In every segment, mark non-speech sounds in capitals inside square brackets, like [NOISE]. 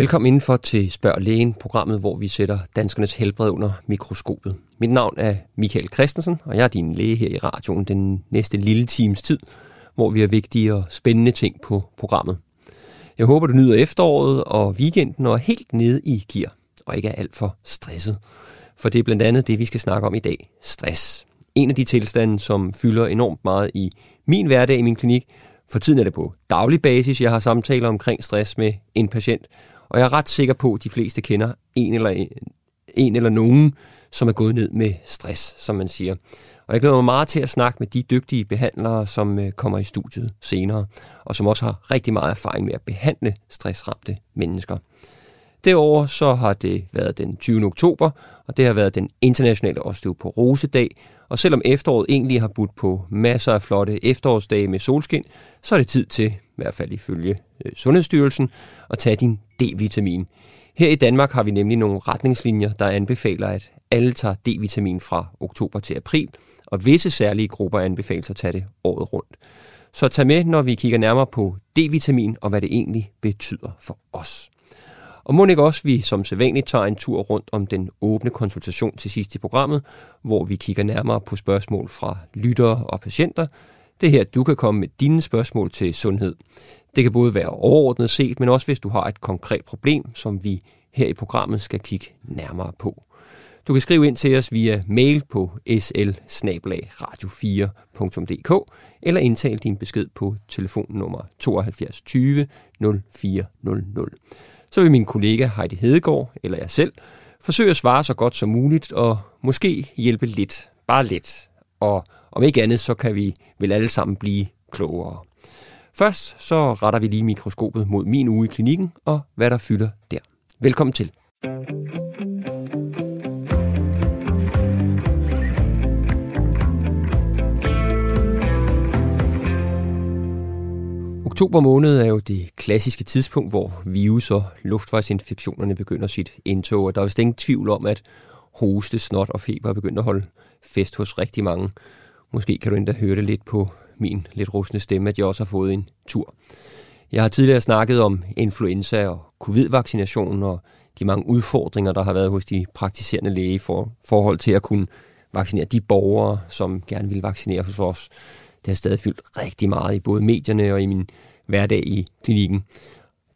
Velkommen indenfor til Spørg Lægen, programmet, hvor vi sætter danskernes helbred under mikroskopet. Mit navn er Michael Christensen, og jeg er din læge her i radioen den næste lille times tid, hvor vi har vigtige og spændende ting på programmet. Jeg håber, du nyder efteråret og weekenden og er helt nede i gear, og ikke er alt for stresset. For det er blandt andet det, vi skal snakke om i dag. Stress. En af de tilstande, som fylder enormt meget i min hverdag i min klinik. For tiden er det på daglig basis, jeg har samtaler omkring stress med en patient, og jeg er ret sikker på, at de fleste kender en eller, en, en eller nogen, som er gået ned med stress, som man siger. Og jeg glæder mig meget til at snakke med de dygtige behandlere, som øh, kommer i studiet senere, og som også har rigtig meget erfaring med at behandle stressramte mennesker. Derover så har det været den 20. oktober, og det har været den internationale osteoporosedag. Og selvom efteråret egentlig har budt på masser af flotte efterårsdage med solskin, så er det tid til, i hvert fald ifølge øh, Sundhedsstyrelsen, at tage din D-vitamin. Her i Danmark har vi nemlig nogle retningslinjer, der anbefaler, at alle tager D-vitamin fra oktober til april, og visse særlige grupper anbefales at tage det året rundt. Så tag med, når vi kigger nærmere på D-vitamin og hvad det egentlig betyder for os. Og må ikke også, vi som sædvanligt tager en tur rundt om den åbne konsultation til sidst i programmet, hvor vi kigger nærmere på spørgsmål fra lyttere og patienter. Det er her, du kan komme med dine spørgsmål til sundhed. Det kan både være overordnet set, men også hvis du har et konkret problem, som vi her i programmet skal kigge nærmere på. Du kan skrive ind til os via mail på sl radio 4dk eller indtale din besked på telefonnummer 72 20 0400 så vil min kollega Heidi Hedegaard eller jeg selv forsøge at svare så godt som muligt og måske hjælpe lidt, bare lidt. Og om ikke andet, så kan vi vel alle sammen blive klogere. Først så retter vi lige mikroskopet mod min uge i klinikken og hvad der fylder der. Velkommen til. Oktober måned er jo det klassiske tidspunkt, hvor virus- og luftvejsinfektionerne begynder sit indtog, og der er vist ingen tvivl om, at hoste, snot og feber er begyndt at holde fest hos rigtig mange. Måske kan du endda høre det lidt på min lidt rustne stemme, at jeg også har fået en tur. Jeg har tidligere snakket om influenza og covid-vaccination og de mange udfordringer, der har været hos de praktiserende læge for forhold til at kunne vaccinere de borgere, som gerne vil vaccinere hos os. Det har stadig fyldt rigtig meget i både medierne og i min hverdag i klinikken.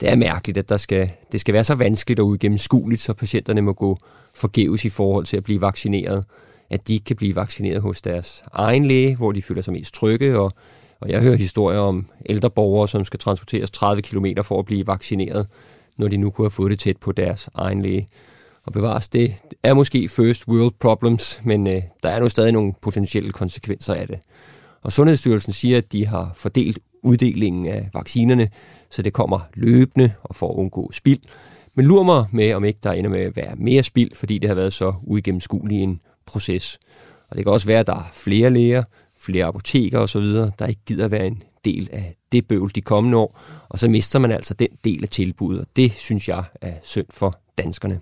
Det er mærkeligt, at der skal, det skal være så vanskeligt og uigennemskueligt, så patienterne må gå forgæves i forhold til at blive vaccineret. At de ikke kan blive vaccineret hos deres egen læge, hvor de føler sig mest trygge. Og, og jeg hører historier om ældre borgere, som skal transporteres 30 km for at blive vaccineret, når de nu kunne have fået det tæt på deres egen læge. Og bevares, det er måske first world problems, men øh, der er nu stadig nogle potentielle konsekvenser af det. Og Sundhedsstyrelsen siger, at de har fordelt uddelingen af vaccinerne, så det kommer løbende og for at undgå spild. Men lurer mig med, om ikke der ender med at være mere spild, fordi det har været så uigennemskuelig en proces. Og det kan også være, at der er flere læger, flere apoteker osv., der ikke gider være en del af det bøvl de kommende år, og så mister man altså den del af tilbuddet, og det synes jeg er synd for danskerne.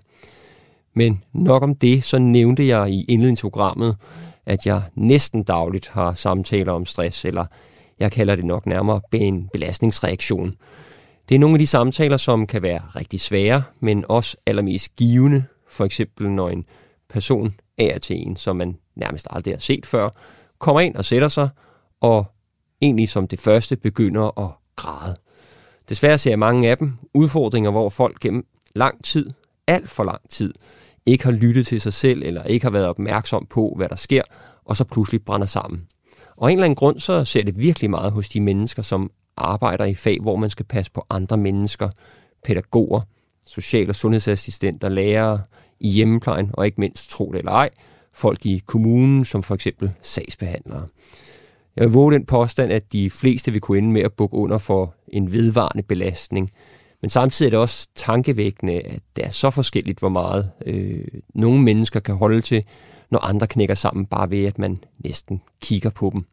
Men nok om det, så nævnte jeg i indledningsprogrammet, at jeg næsten dagligt har samtaler om stress, eller jeg kalder det nok nærmere en belastningsreaktion. Det er nogle af de samtaler, som kan være rigtig svære, men også allermest givende. For eksempel når en person er til en, som man nærmest aldrig har set før, kommer ind og sætter sig, og egentlig som det første begynder at græde. Desværre ser jeg mange af dem udfordringer, hvor folk gennem lang tid, alt for lang tid, ikke har lyttet til sig selv, eller ikke har været opmærksom på, hvad der sker, og så pludselig brænder sammen. Og af en eller anden grund, så ser det virkelig meget hos de mennesker, som arbejder i fag, hvor man skal passe på andre mennesker, pædagoger, social- og sundhedsassistenter, lærere i hjemmeplejen, og ikke mindst, tro det eller ej, folk i kommunen, som for eksempel sagsbehandlere. Jeg vil våge den påstand, at de fleste vil kunne ende med at bukke under for en vedvarende belastning, men samtidig er det også tankevækkende, at det er så forskelligt, hvor meget øh, nogle mennesker kan holde til, når andre knækker sammen, bare ved at man næsten kigger på dem.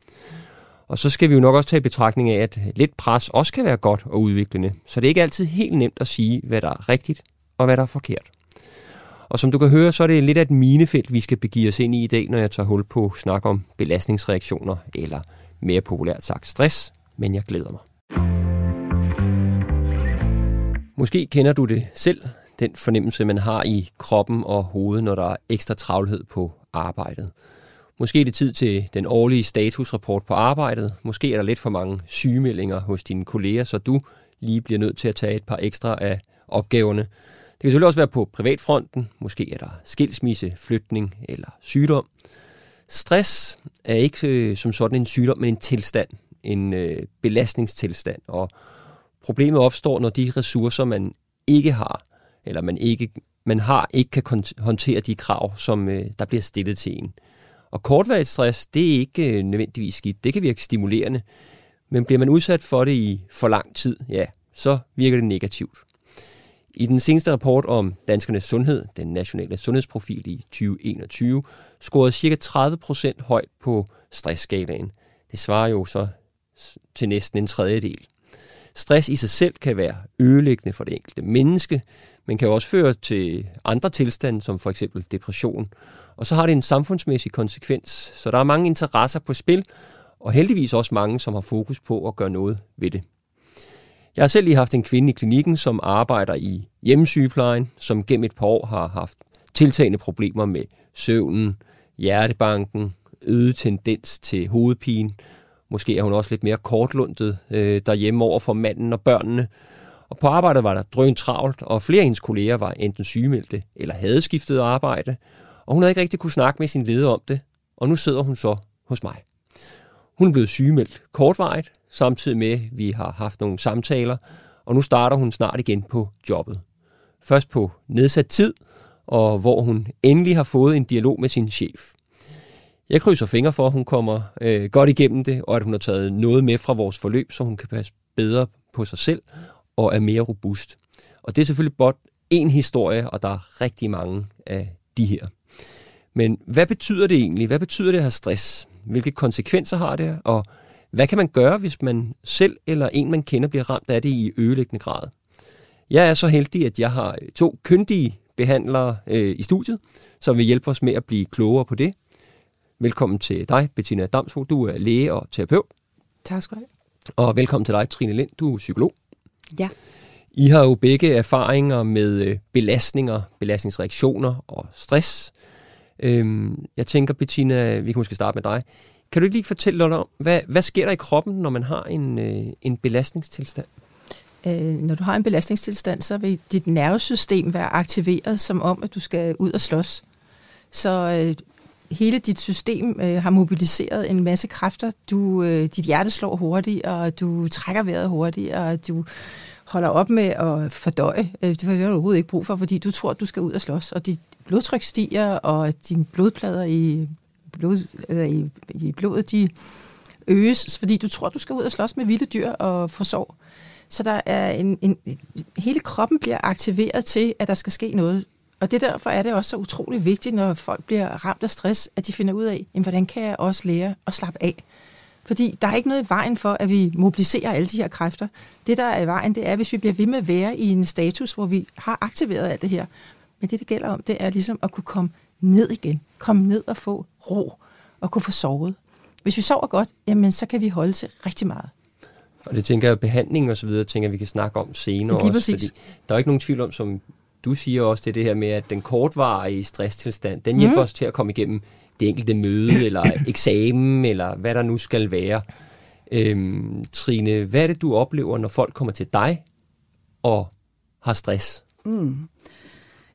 Og så skal vi jo nok også tage i betragtning af, at lidt pres også kan være godt og udviklende. Så det er ikke altid helt nemt at sige, hvad der er rigtigt og hvad der er forkert. Og som du kan høre, så er det lidt af et minefelt, vi skal begive os ind i i dag, når jeg tager hul på snak om belastningsreaktioner, eller mere populært sagt stress, men jeg glæder mig. Måske kender du det selv, den fornemmelse, man har i kroppen og hovedet, når der er ekstra travlhed på arbejdet. Måske er det tid til den årlige statusrapport på arbejdet. Måske er der lidt for mange sygemeldinger hos dine kolleger, så du lige bliver nødt til at tage et par ekstra af opgaverne. Det kan selvfølgelig også være på privatfronten. Måske er der skilsmisse, flytning eller sygdom. Stress er ikke øh, som sådan en sygdom, men en tilstand. En øh, belastningstilstand. Og problemet opstår, når de ressourcer, man ikke har, eller man ikke man har, ikke kan håndtere de krav, som øh, der bliver stillet til en. Og kortvarigt stress, det er ikke øh, nødvendigvis skidt. Det kan virke stimulerende. Men bliver man udsat for det i for lang tid, ja, så virker det negativt. I den seneste rapport om danskernes sundhed, den nationale sundhedsprofil i 2021, scorede ca. 30% højt på stressskalaen. Det svarer jo så til næsten en tredjedel. Stress i sig selv kan være ødelæggende for det enkelte menneske, men kan også føre til andre tilstande, som for eksempel depression. Og så har det en samfundsmæssig konsekvens, så der er mange interesser på spil, og heldigvis også mange, som har fokus på at gøre noget ved det. Jeg har selv lige haft en kvinde i klinikken, som arbejder i hjemmesygeplejen, som gennem et par år har haft tiltagende problemer med søvnen, hjertebanken, øget tendens til hovedpine. Måske er hun også lidt mere kortlundet øh, derhjemme over for manden og børnene. Og på arbejdet var der drøn travlt, og flere af hendes kolleger var enten sygemeldte eller havde skiftet arbejde. Og hun havde ikke rigtig kunne snakke med sin leder om det, og nu sidder hun så hos mig. Hun er blevet sygemeldt kortvarigt, samtidig med, at vi har haft nogle samtaler, og nu starter hun snart igen på jobbet. Først på nedsat tid, og hvor hun endelig har fået en dialog med sin chef. Jeg krydser fingre for, at hun kommer øh, godt igennem det, og at hun har taget noget med fra vores forløb, så hun kan passe bedre på sig selv og er mere robust. Og det er selvfølgelig blot én historie, og der er rigtig mange af de her. Men hvad betyder det egentlig? Hvad betyder det at have stress? Hvilke konsekvenser har det? Og hvad kan man gøre, hvis man selv eller en, man kender, bliver ramt af det i ødelæggende grad? Jeg er så heldig, at jeg har to kyndige behandlere øh, i studiet, som vil hjælpe os med at blive klogere på det. Velkommen til dig, Bettina Damsbo. Du er læge og terapeut. Tak skal du have. Og velkommen til dig, Trine Lind. Du er psykolog. Ja. I har jo begge erfaringer med øh, belastninger, belastningsreaktioner og stress. Øhm, jeg tænker, Bettina, vi kan måske starte med dig. Kan du lige fortælle lidt om, hvad, hvad sker der i kroppen, når man har en, øh, en belastningstilstand? Øh, når du har en belastningstilstand, så vil dit nervesystem være aktiveret, som om, at du skal ud og slås. Så øh, hele dit system øh, har mobiliseret en masse kræfter. Du, øh, dit hjerte slår hurtigt, og du trækker vejret hurtigt, og du holder op med at fordøje. Øh, det har du overhovedet ikke brug for, fordi du tror, du skal ud og slås, og dit blodtryk stiger, og dine blodplader i, blod, eller i, i blodet, de øges, fordi du tror, du skal ud og slås med vilde dyr og få sov. Så der er en, en, hele kroppen bliver aktiveret til, at der skal ske noget. Og det derfor er det også så utrolig vigtigt, når folk bliver ramt af stress, at de finder ud af, jamen, hvordan kan jeg også lære at slappe af? Fordi der er ikke noget i vejen for, at vi mobiliserer alle de her kræfter. Det, der er i vejen, det er, hvis vi bliver ved med at være i en status, hvor vi har aktiveret alt det her. Men det, det gælder om, det er ligesom at kunne komme ned igen. Komme ned og få ro og kunne få sovet. Hvis vi sover godt, jamen, så kan vi holde til rigtig meget. Og det tænker jeg, behandling og så videre, tænker jeg, vi kan snakke om senere Lige også. Fordi der er ikke nogen tvivl om, som du siger også, det, det her med, at den kortvarige stresstilstand, den hjælper mm. os til at komme igennem det enkelte møde, [CLEARS THROAT] eller eksamen, eller hvad der nu skal være. Øhm, Trine, hvad er det, du oplever, når folk kommer til dig og har stress? Mm.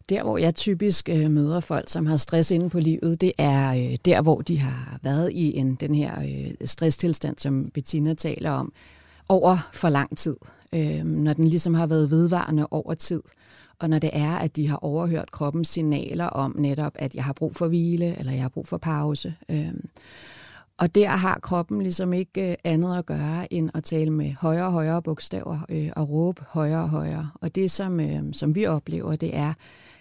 Der, hvor jeg typisk øh, møder folk, som har stress inde på livet, det er øh, der, hvor de har været i en, den her øh, stresstilstand, som Bettina taler om, over for lang tid. Øh, når den ligesom har været vedvarende over tid. Og når det er, at de har overhørt kroppens signaler om netop, at jeg har brug for hvile, eller jeg har brug for pause. Øh, og der har kroppen ligesom ikke øh, andet at gøre, end at tale med højere og højere bogstaver øh, og råbe højere og højere. Og det, som, øh, som vi oplever, det er,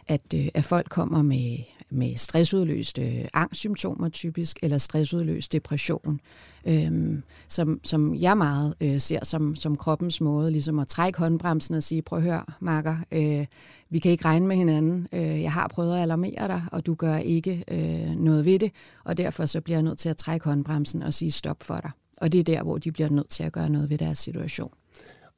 at, øh, at folk kommer med, med stressudløste angstsymptomer typisk, eller stressudløst depression, øhm, som, som jeg meget øh, ser som, som kroppens måde, ligesom at trække håndbremsen og sige, prøv at høre, Marker, øh, vi kan ikke regne med hinanden, øh, jeg har prøvet at alarmere dig, og du gør ikke øh, noget ved det, og derfor så bliver jeg nødt til at trække håndbremsen og sige stop for dig. Og det er der, hvor de bliver nødt til at gøre noget ved deres situation.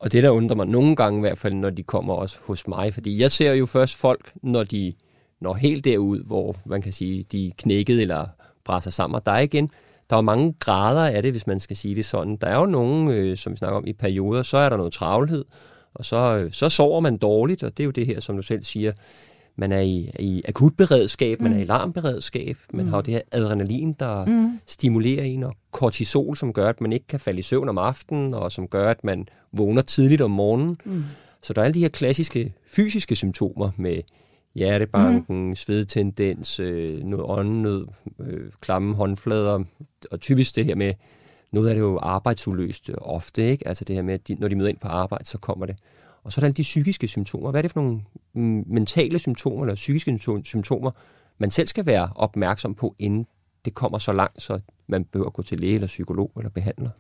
Og det, der undrer mig nogle gange i hvert fald, når de kommer også hos mig, fordi jeg ser jo først folk, når de når helt derud, hvor man kan sige, de er knækket eller brænder sammen. Og der er igen, der er jo mange grader af det, hvis man skal sige det sådan. Der er jo nogen, øh, som vi snakker om i perioder, så er der noget travlhed, og så, øh, så sover man dårligt, og det er jo det her, som du selv siger, man er i, i akutberedskab, man mm. er i alarmberedskab, man mm. har jo det her adrenalin, der mm. stimulerer en, og kortisol, som gør, at man ikke kan falde i søvn om aftenen, og som gør, at man vågner tidligt om morgenen. Mm. Så der er alle de her klassiske fysiske symptomer med hjertebanken, mm. svedtendens, øh, noget åndenød, øh, klamme håndflader, og typisk det her med, noget af det jo arbejdsuløst ofte, ikke? Altså det her med, at de, når de møder ind på arbejde, så kommer det. Og så er der de psykiske symptomer. Hvad er det for nogle mm, mentale symptomer eller psykiske symptomer, man selv skal være opmærksom på, inden det kommer så langt, så man behøver at gå til læge eller psykolog eller behandler?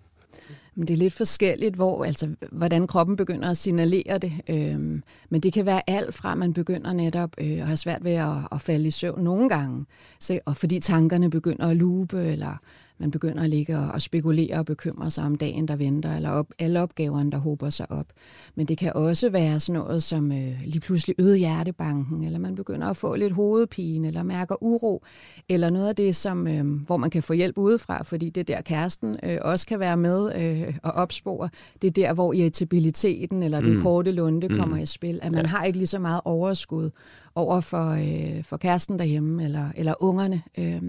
Men det er lidt forskelligt, hvor, altså, hvordan kroppen begynder at signalere det. Øhm, men det kan være alt fra, at man begynder netop øh, at have svært ved at, at falde i søvn nogle gange, så, og fordi tankerne begynder at lupe, eller man begynder at ligge og spekulere og bekymre sig om dagen, der venter, eller op, alle opgaverne, der hober sig op. Men det kan også være sådan noget som øh, lige pludselig øde hjertebanken, eller man begynder at få lidt hovedpine, eller mærker uro, eller noget af det, som, øh, hvor man kan få hjælp udefra, fordi det der kæresten øh, også kan være med øh, og opspore. Det er der, hvor irritabiliteten eller den mm. korte lunde mm. kommer i spil, at man ja. har ikke lige så meget overskud over for, øh, for kæresten derhjemme eller, eller ungerne. Øh,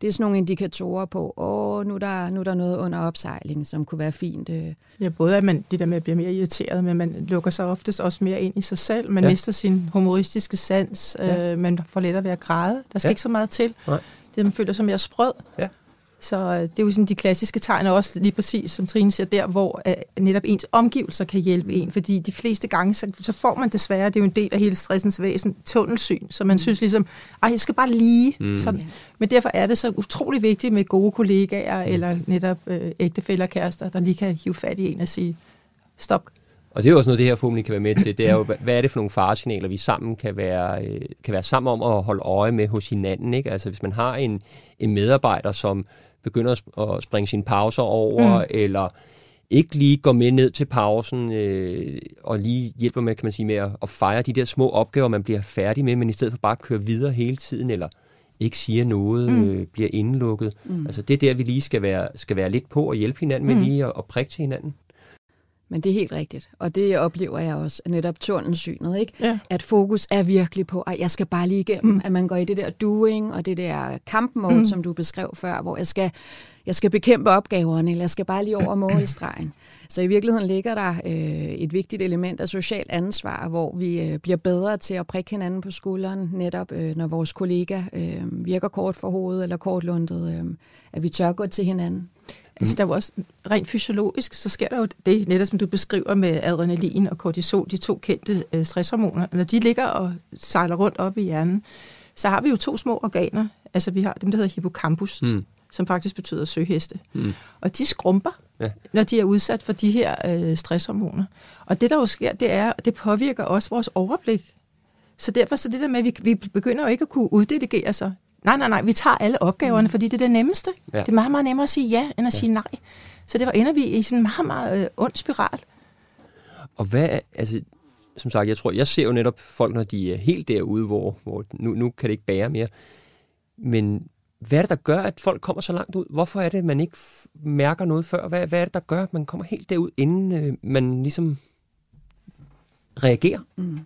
det er sådan nogle indikatorer på, åh, nu er, der, nu er der noget under opsejling, som kunne være fint. Øh. Ja, både at man det der med at blive mere irriteret, men man lukker sig oftest også mere ind i sig selv. Man ja. mister sin humoristiske sans. Ja. Øh, man får lettere ved at græde. Der skal ja. ikke så meget til. Nej. Det, man føler sig mere sprød. Ja. Så øh, det er jo sådan de klassiske tegn, og også lige præcis, som Trine siger, der hvor øh, netop ens omgivelser kan hjælpe en, fordi de fleste gange, så, så får man desværre, det er jo en del af hele stressens væsen, tunnelsyn, så man mm. synes ligesom, ej, jeg skal bare lige. Mm. Sådan. Men derfor er det så utrolig vigtigt med gode kollegaer, mm. eller netop øh, ægtefælder og kærester, der lige kan hive fat i en og sige, stop, og det er jo også noget, det her formentlig kan være med til. Det er jo, hvad er det for nogle faresignaler, vi sammen kan være, øh, kan være sammen om at holde øje med hos hinanden. Ikke? Altså hvis man har en, en medarbejder, som begynder at springe sine pauser over, mm. eller ikke lige går med ned til pausen øh, og lige hjælper med, kan man sige, med at, at fejre de der små opgaver, man bliver færdig med, men i stedet for bare at køre videre hele tiden, eller ikke siger noget, mm. øh, bliver indelukket. Mm. Altså det er der, vi lige skal være, skal være lidt på og hjælpe hinanden med mm. lige at, at prikke til hinanden. Men det er helt rigtigt, og det oplever jeg også, netop tunnelsynet, ikke? Ja. At fokus er virkelig på, at jeg skal bare lige igennem, mm. at man går i det der doing og det der kampmode, mm. som du beskrev før, hvor jeg skal, jeg skal bekæmpe opgaverne, eller jeg skal bare lige over målstregen. Så i virkeligheden ligger der øh, et vigtigt element af social ansvar, hvor vi øh, bliver bedre til at prikke hinanden på skulderen, netop øh, når vores kollega øh, virker kort for hovedet eller kortlundet, øh, at vi tør gå til hinanden. Altså, der er jo også rent fysiologisk, så sker der jo det, netop som du beskriver med adrenalin og kortisol, de to kendte øh, stresshormoner. Når de ligger og sejler rundt op i hjernen, så har vi jo to små organer. Altså, vi har dem, der hedder hippocampus, mm. som faktisk betyder søheste. Mm. Og de skrumper, ja. når de er udsat for de her øh, stresshormoner. Og det, der jo sker, det er, det påvirker også vores overblik. Så derfor så det der med, at vi, vi begynder jo ikke at kunne uddelegere sig Nej, nej, nej, vi tager alle opgaverne, mm. fordi det er det nemmeste. Ja. Det er meget, meget nemmere at sige ja, end at ja. sige nej. Så derfor ender vi i sådan en meget, meget øh, ond spiral. Og hvad, altså, som sagt, jeg tror, jeg ser jo netop folk, når de er helt derude, hvor, hvor nu, nu kan det ikke bære mere. Men hvad er det, der gør, at folk kommer så langt ud? Hvorfor er det, at man ikke mærker noget før? Hvad, hvad er det, der gør, at man kommer helt derud, inden øh, man ligesom reagerer? Mm.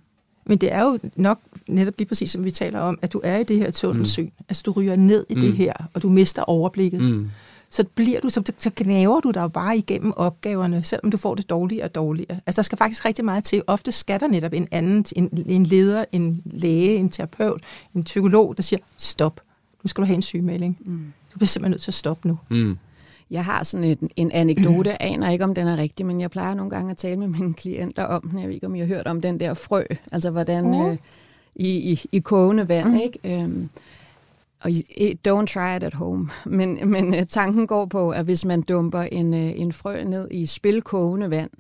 Men det er jo nok netop lige præcis, som vi taler om, at du er i det her tunnelsyn. Mm. Altså du ryger ned i mm. det her, og du mister overblikket. Mm. Så bliver du, så, så knæver du dig bare igennem opgaverne, selvom du får det dårligere og dårligere. Altså der skal faktisk rigtig meget til. Ofte skal der netop en anden, en, en leder, en læge, en terapeut, en psykolog, der siger, stop, nu skal du have en sygemelding. Mm. Du bliver simpelthen nødt til at stoppe nu. Mm. Jeg har sådan en, en anekdote, [CLEARS THROAT] aner ikke, om den er rigtig, men jeg plejer nogle gange at tale med mine klienter om den. Jeg ved ikke, om I har hørt om den der frø, altså hvordan mm. øh, i, i, i kogende vand, mm. ikke? Øhm, og don't try it at home. [LAUGHS] Men, men øh, tanken går på, at hvis man dumper en, øh, en frø ned i spilkogende vand,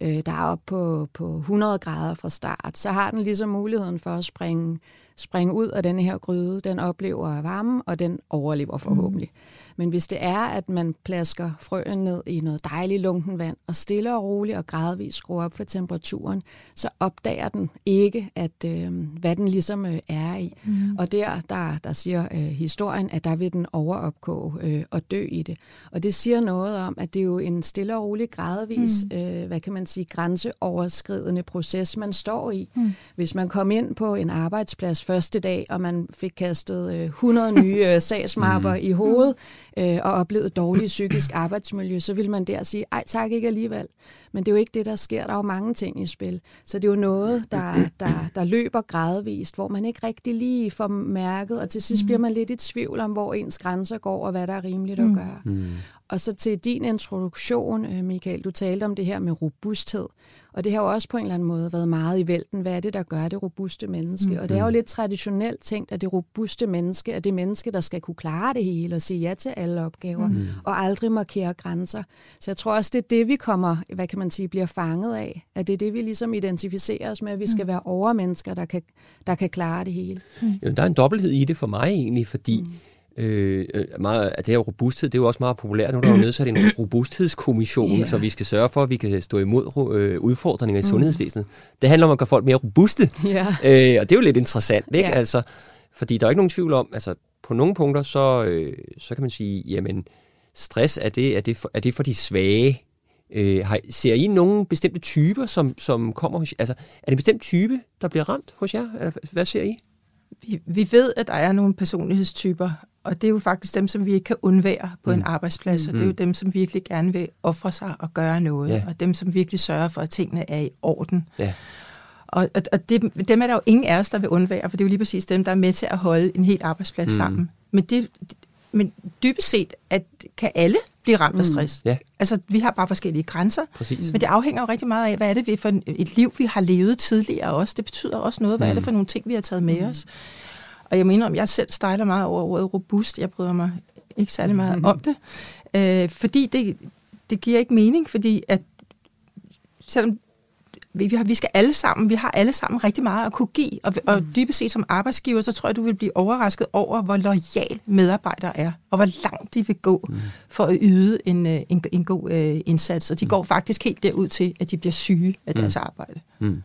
øh, der er op på, på 100 grader fra start, så har den ligesom muligheden for at springe springe ud af den her gryde, den oplever varme, og den overlever forhåbentlig. Mm. Men hvis det er, at man plasker frøen ned i noget dejligt lunken vand, og stille og roligt og gradvist skruer op for temperaturen, så opdager den ikke, at øh, hvad den ligesom øh, er i. Mm. Og der, der, der siger øh, historien, at der vil den overopkoge øh, og dø i det. Og det siger noget om, at det er jo en stille og rolig, gradvis, mm. øh, hvad kan man sige, grænseoverskridende proces, man står i. Mm. Hvis man kom ind på en arbejdsplads første dag, og man fik kastet øh, 100 nye øh, sagsmapper mm. i hovedet, øh, og oplevede dårligt psykisk arbejdsmiljø, så vil man der sige, ej tak ikke alligevel. Men det er jo ikke det, der sker. Der er jo mange ting i spil. Så det er jo noget, der, der, der løber gradvist, hvor man ikke rigtig lige får mærket, og til sidst mm. bliver man lidt i tvivl om, hvor ens grænser går, og hvad der er rimeligt at mm. gøre. Mm. Og så til din introduktion, øh, Michael, du talte om det her med robusthed. Og det har jo også på en eller anden måde været meget i vælten. Hvad er det, der gør det robuste menneske? Mm. Og det er jo lidt traditionelt tænkt, at det robuste menneske er det menneske, der skal kunne klare det hele og sige ja til alle opgaver, mm. og aldrig markere grænser. Så jeg tror også, det er det, vi kommer, hvad kan man sige, bliver fanget af. At det er det, vi ligesom identificerer os med, at vi skal mm. være overmennesker, der kan, der kan klare det hele. Mm. Jo, der er en dobbelthed i det for mig egentlig, fordi mm Øh, meget, det her robusthed, det er jo også meget populært. Nu er der jo nedsat en [CLEARS THROAT] robusthedskommission, yeah. så vi skal sørge for, at vi kan stå imod øh, udfordringer i mm. sundhedsvæsenet. Det handler om at gøre folk mere robuste. [LAUGHS] Yeah. Øh, og det er jo lidt interessant, ikke? Yeah. Altså, fordi der er ikke nogen tvivl om, altså på nogle punkter, så, øh, så kan man sige, jamen, stress, er det, er det, for, er det for de svage? Øh, har, ser I nogle bestemte typer, som, som kommer hos Altså, er det en bestemt type, der bliver ramt hos jer? Hvad ser I? Vi, vi ved, at der er nogle personlighedstyper, og det er jo faktisk dem, som vi ikke kan undvære på mm. en arbejdsplads, og det er jo mm. dem, som virkelig gerne vil ofre sig og gøre noget, ja. og dem, som virkelig sørger for, at tingene er i orden. Ja. Og, og, og det, dem er der jo ingen af os, der vil undvære, for det er jo lige præcis dem, der er med til at holde en helt arbejdsplads mm. sammen. Men, det, men dybest set at kan alle blive ramt af mm. stress. Mm. Ja. Altså, vi har bare forskellige grænser, Præcis. men det afhænger jo rigtig meget af, hvad er det for et liv, vi har levet tidligere også. Det betyder også noget, hvad mm. er det mm. for nogle ting, vi har taget med mm. os. Og jeg mener, om jeg selv stejler meget over ordet robust. Jeg bryder mig ikke særlig meget om det. Øh, fordi det, det giver ikke mening, fordi at selvom vi, vi, har, vi skal alle sammen, vi har alle sammen rigtig meget at kunne give, og, og dybest set som arbejdsgiver, så tror jeg, du vil blive overrasket over, hvor lojal medarbejdere er, og hvor langt de vil gå mm. for at yde en, øh, en, en god uh, indsats. Og de går faktisk helt derud til, at de bliver syge af deres mm. arbejde. Mm.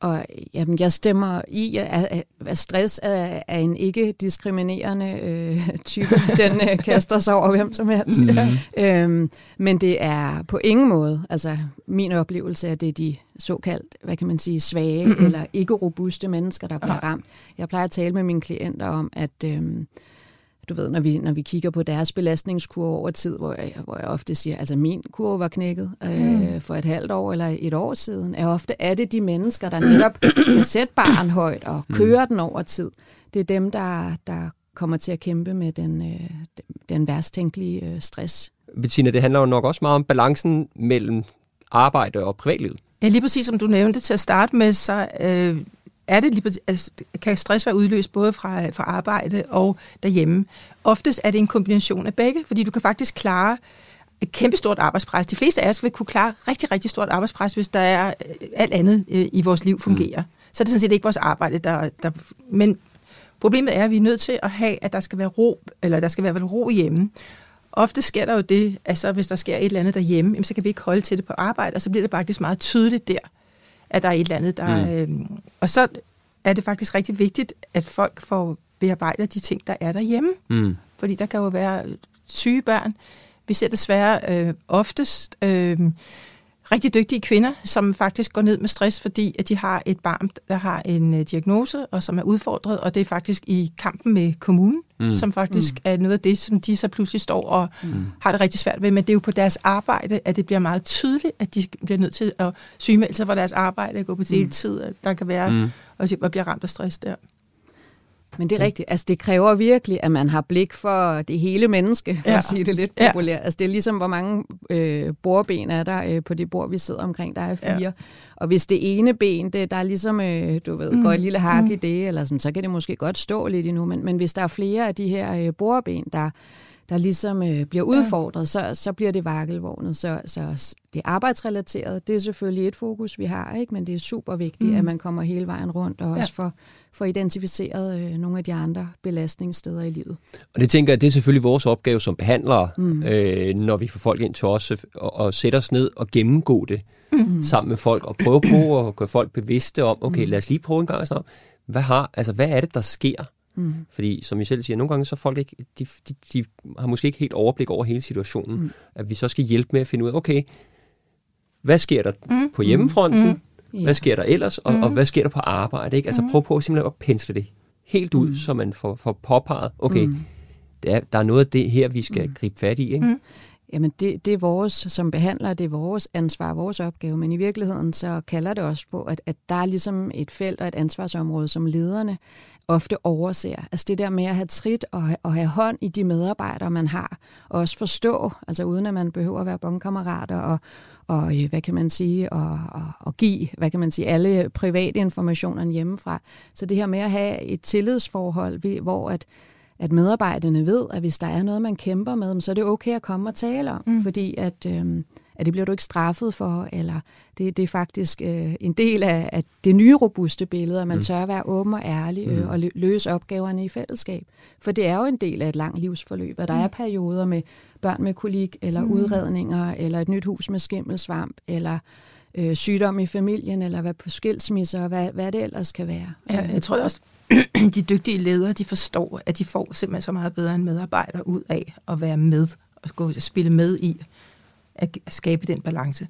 Og jamen, jeg stemmer i, at, at stress er, er en ikke-diskriminerende øh, type. [LAUGHS] Den øh, kaster sig over hvem som helst. Mm-hmm. øhm, men det er på ingen måde, altså min oplevelse er, det er de såkaldt, hvad kan man sige, svage mm-hmm. eller ikke-robuste mennesker, der bliver ramt. Jeg plejer at tale med mine klienter om, at... Øh, du ved, når vi, når vi kigger på deres belastningskurve over tid, hvor jeg, hvor jeg ofte siger, altså min kurve var knækket øh, mm. for et halvt år eller et år siden, er ofte er det de mennesker, der netop kan sætte barn højt og mm. køre mm. den over tid. Det er dem, der, der kommer til at kæmpe med den, øh, den værst tænkelige øh, stress. Bettina, det handler jo nok også meget om balancen mellem arbejde og privatlivet. Ja, lige præcis som du nævnte til at starte med, så øh, er det lige, altså, kan stress være udløst både fra, fra arbejde og derhjemme. Oftest er det en kombination af begge, fordi du kan faktisk klare et kæmpestort arbejdspres. De fleste af os vil kunne klare rigtig, rigtig stort arbejdspres, hvis der er øh, alt andet øh, i vores liv fungerer. Mm. Så er det sådan set ikke vores arbejde, der, der... Men problemet er, at vi er nødt til at have, at der skal være ro, eller der skal være ro hjemme. Ofte sker der jo det, at så hvis der sker et eller andet derhjemme, så kan vi ikke holde til det på arbejde, og så bliver det faktisk meget tydeligt der, at der er et eller andet, der... Mm. Øh, og så er det faktisk rigtig vigtigt, at folk får bearbejdet de ting, der er derhjemme. Mm. Fordi der kan jo være syge børn. Vi ser desværre øh, oftest... Øh, rigtig dygtige kvinder, som faktisk går ned med stress, fordi at de har et barn, der har en uh, diagnose, og som er udfordret, og det er faktisk i kampen med kommunen, mm. som faktisk mm. er noget af det, som de så pludselig står og mm. har det rigtig svært ved. Men det er jo på deres arbejde, at det bliver meget tydeligt, at de bliver nødt til at sygemelde sig for deres arbejde, gå på deltid, mm. der kan være, mm. og, og bliver ramt af stress der. Men det er rigtigt. Altså, det kræver virkelig, at man har blik for det hele menneske, for ja. at sige det lidt populært. Ja. Altså, det er ligesom, hvor mange øh, bordben er der øh, på det bord, vi sidder omkring. Der er fire. Ja. Og hvis det ene ben, det, der er ligesom, øh, du ved, mm. går et lille hak mm. i det, eller sådan, så kan det måske godt stå lidt endnu. Men, men hvis der er flere af de her øh, bordben, der der ligesom øh, bliver udfordret, ja. så, så bliver det vakkelvognet. Så, så det arbejdsrelateret, det er selvfølgelig et fokus, vi har, ikke? men det er super vigtigt, mm. at man kommer hele vejen rundt og ja. også får, får identificeret øh, nogle af de andre belastningssteder i livet. Og det tænker jeg, det er selvfølgelig vores opgave som behandlere, mm. øh, når vi får folk ind til os, og, og sætte os ned og gennemgå det mm. sammen med folk, og prøve på at gøre folk bevidste om, okay, mm. lad os lige prøve en gang at hvad, har, altså, hvad er det, der sker? Mm. Fordi, som I selv siger, nogle gange så folk ikke, de, de, de har måske ikke helt overblik over hele situationen. Mm. At vi så skal hjælpe med at finde ud af, okay, hvad sker der mm. på hjemmefronten? Mm. Yeah. Hvad sker der ellers? Og, mm. og hvad sker der på arbejde? Ikke? Altså mm. prøv på simpelthen at pensle det helt ud, mm. så man får, får påpeget, okay, mm. der, der er noget af det her, vi skal mm. gribe fat i. Ikke? Mm. Jamen det, det er vores, som behandler, det er vores ansvar, vores opgave, men i virkeligheden så kalder det også på, at, at der er ligesom et felt og et ansvarsområde, som lederne ofte overser. Altså det der med at have trit og, og have hånd i de medarbejdere, man har, og også forstå, altså uden at man behøver at være bondkammerater og, og øh, hvad kan man sige, og, og, og give, hvad kan man sige, alle private informationer hjemmefra. Så det her med at have et tillidsforhold, hvor at at medarbejderne ved, at hvis der er noget, man kæmper med, så er det okay at komme og tale om, mm. fordi at, øh, at det bliver du ikke straffet for, eller det, det er faktisk øh, en del af, af det nye robuste billede, at man mm. tør at være åben og ærlig øh, mm. og løse opgaverne i fællesskab. For det er jo en del af et langt livsforløb, og der mm. er perioder med børn med kolik, eller mm. udredninger, eller et nyt hus med skimmelsvamp, eller øh, sygdom i familien, eller hvad på skilsmisser, og hvad, hvad det ellers kan være. Ja, jeg tror også, [CLEARS THROAT] de dygtige ledere, de forstår, at de får simpelthen så meget bedre en medarbejder ud af at være med, og gå og spille med i at skabe den balance.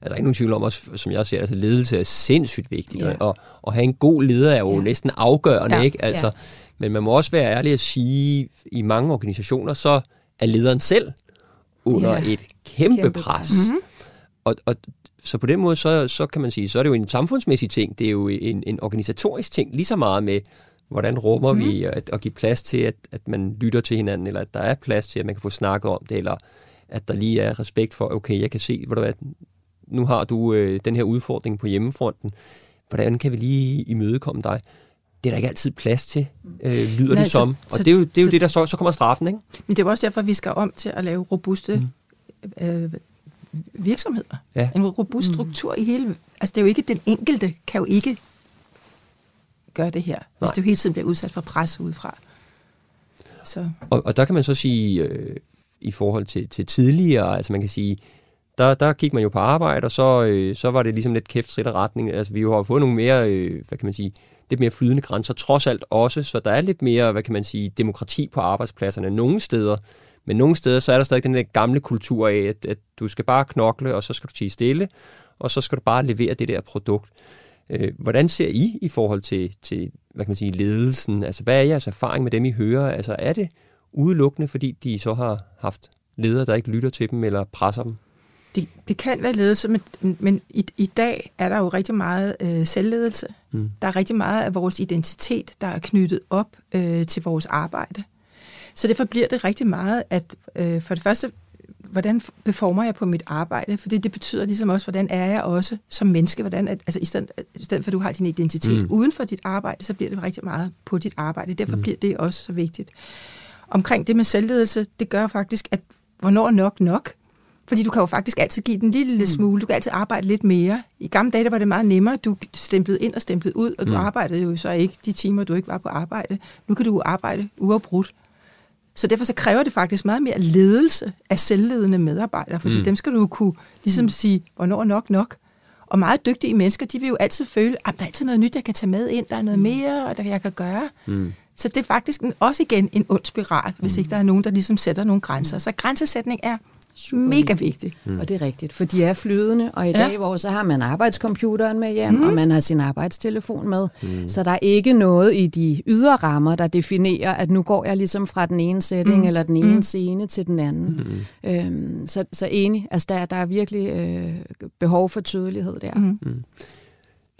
Er der ikke nogen tvivl om, også, som jeg ser, at altså ledelse er sindssygt vigtigt, ja. og at have en god leder er jo ja. næsten afgørende, ja. ikke? Altså, ja. Men man må også være ærlig at sige, i mange organisationer, så er lederen selv under ja. et kæmpe, kæmpe pres. Mm-hmm. Og, og så på den måde, så, så kan man sige, så er det jo en samfundsmæssig ting, det er jo en, en organisatorisk ting, lige så meget med, hvordan rummer mm. vi at, at give plads til, at, at man lytter til hinanden, eller at der er plads til, at man kan få snakket om det, eller at der lige er respekt for, okay, jeg kan se, hvor du er, nu har du øh, den her udfordring på hjemmefronten, hvordan kan vi lige imødekomme dig? Det er der ikke altid plads til, øh, lyder Nej, det som. Så, og det er jo det, er jo så, det der så, så kommer straffen, ikke? Men det er også derfor, at vi skal om til at lave robuste mm. øh, virksomheder. Ja. En robust mm. struktur mm. i hele... Altså, det er jo ikke... Den enkelte kan jo ikke gøre det her, Nej. hvis du hele tiden bliver udsat for pres udefra. Så. Og, og der kan man så sige, øh, i forhold til, til tidligere, altså man kan sige, der, der gik man jo på arbejde, og så, øh, så var det ligesom lidt kæft skridt retning. Altså vi har fået nogle mere, øh, hvad kan man sige, lidt mere flydende grænser, trods alt også, så der er lidt mere, hvad kan man sige, demokrati på arbejdspladserne nogle steder. Men nogle steder, så er der stadig den der gamle kultur af, at, at du skal bare knokle, og så skal du tige stille, og så skal du bare levere det der produkt. Øh, hvordan ser I i forhold til, til hvad kan man sige, ledelsen? Altså, hvad er jeres erfaring med dem, I hører? Altså, er det udelukkende, fordi de så har haft ledere, der ikke lytter til dem eller presser dem? Det, det kan være ledelse, men, men i, i dag er der jo rigtig meget øh, selvledelse. Mm. Der er rigtig meget af vores identitet, der er knyttet op øh, til vores arbejde. Så derfor bliver det rigtig meget, at øh, for det første, hvordan beformer jeg på mit arbejde? For det, det betyder ligesom også, hvordan er jeg også som menneske? Hvordan, at, altså i stedet, i stedet for, at du har din identitet mm. uden for dit arbejde, så bliver det rigtig meget på dit arbejde. Derfor mm. bliver det også så vigtigt. Omkring det med selvledelse, det gør faktisk, at hvornår nok nok? Fordi du kan jo faktisk altid give den lille, lille mm. smule. Du kan altid arbejde lidt mere. I gamle dage der var det meget nemmere. Du stemplede ind og stemplede ud, og du mm. arbejdede jo så ikke de timer, du ikke var på arbejde. Nu kan du arbejde uafbrudt. Så derfor så kræver det faktisk meget mere ledelse af selvledende medarbejdere, fordi mm. dem skal du kunne ligesom mm. sige, hvornår nok nok. Og meget dygtige mennesker, de vil jo altid føle, at der er altid noget nyt, jeg kan tage med ind, der er noget mm. mere, og der jeg kan gøre. Mm. Så det er faktisk en, også igen en ond spiral, hvis mm. ikke der er nogen, der ligesom sætter nogle grænser. Så grænsesætning er Super mega vigtigt. Mm. Og det er rigtigt, for de er flydende, og i ja. dag, hvor så har man arbejdscomputeren med hjem, mm. og man har sin arbejdstelefon med, mm. så der er ikke noget i de ydre rammer, der definerer, at nu går jeg ligesom fra den ene setting mm. eller den ene mm. scene til den anden. Mm. Øhm, så, så enig, altså der, der er virkelig øh, behov for tydelighed der. Mm. Mm.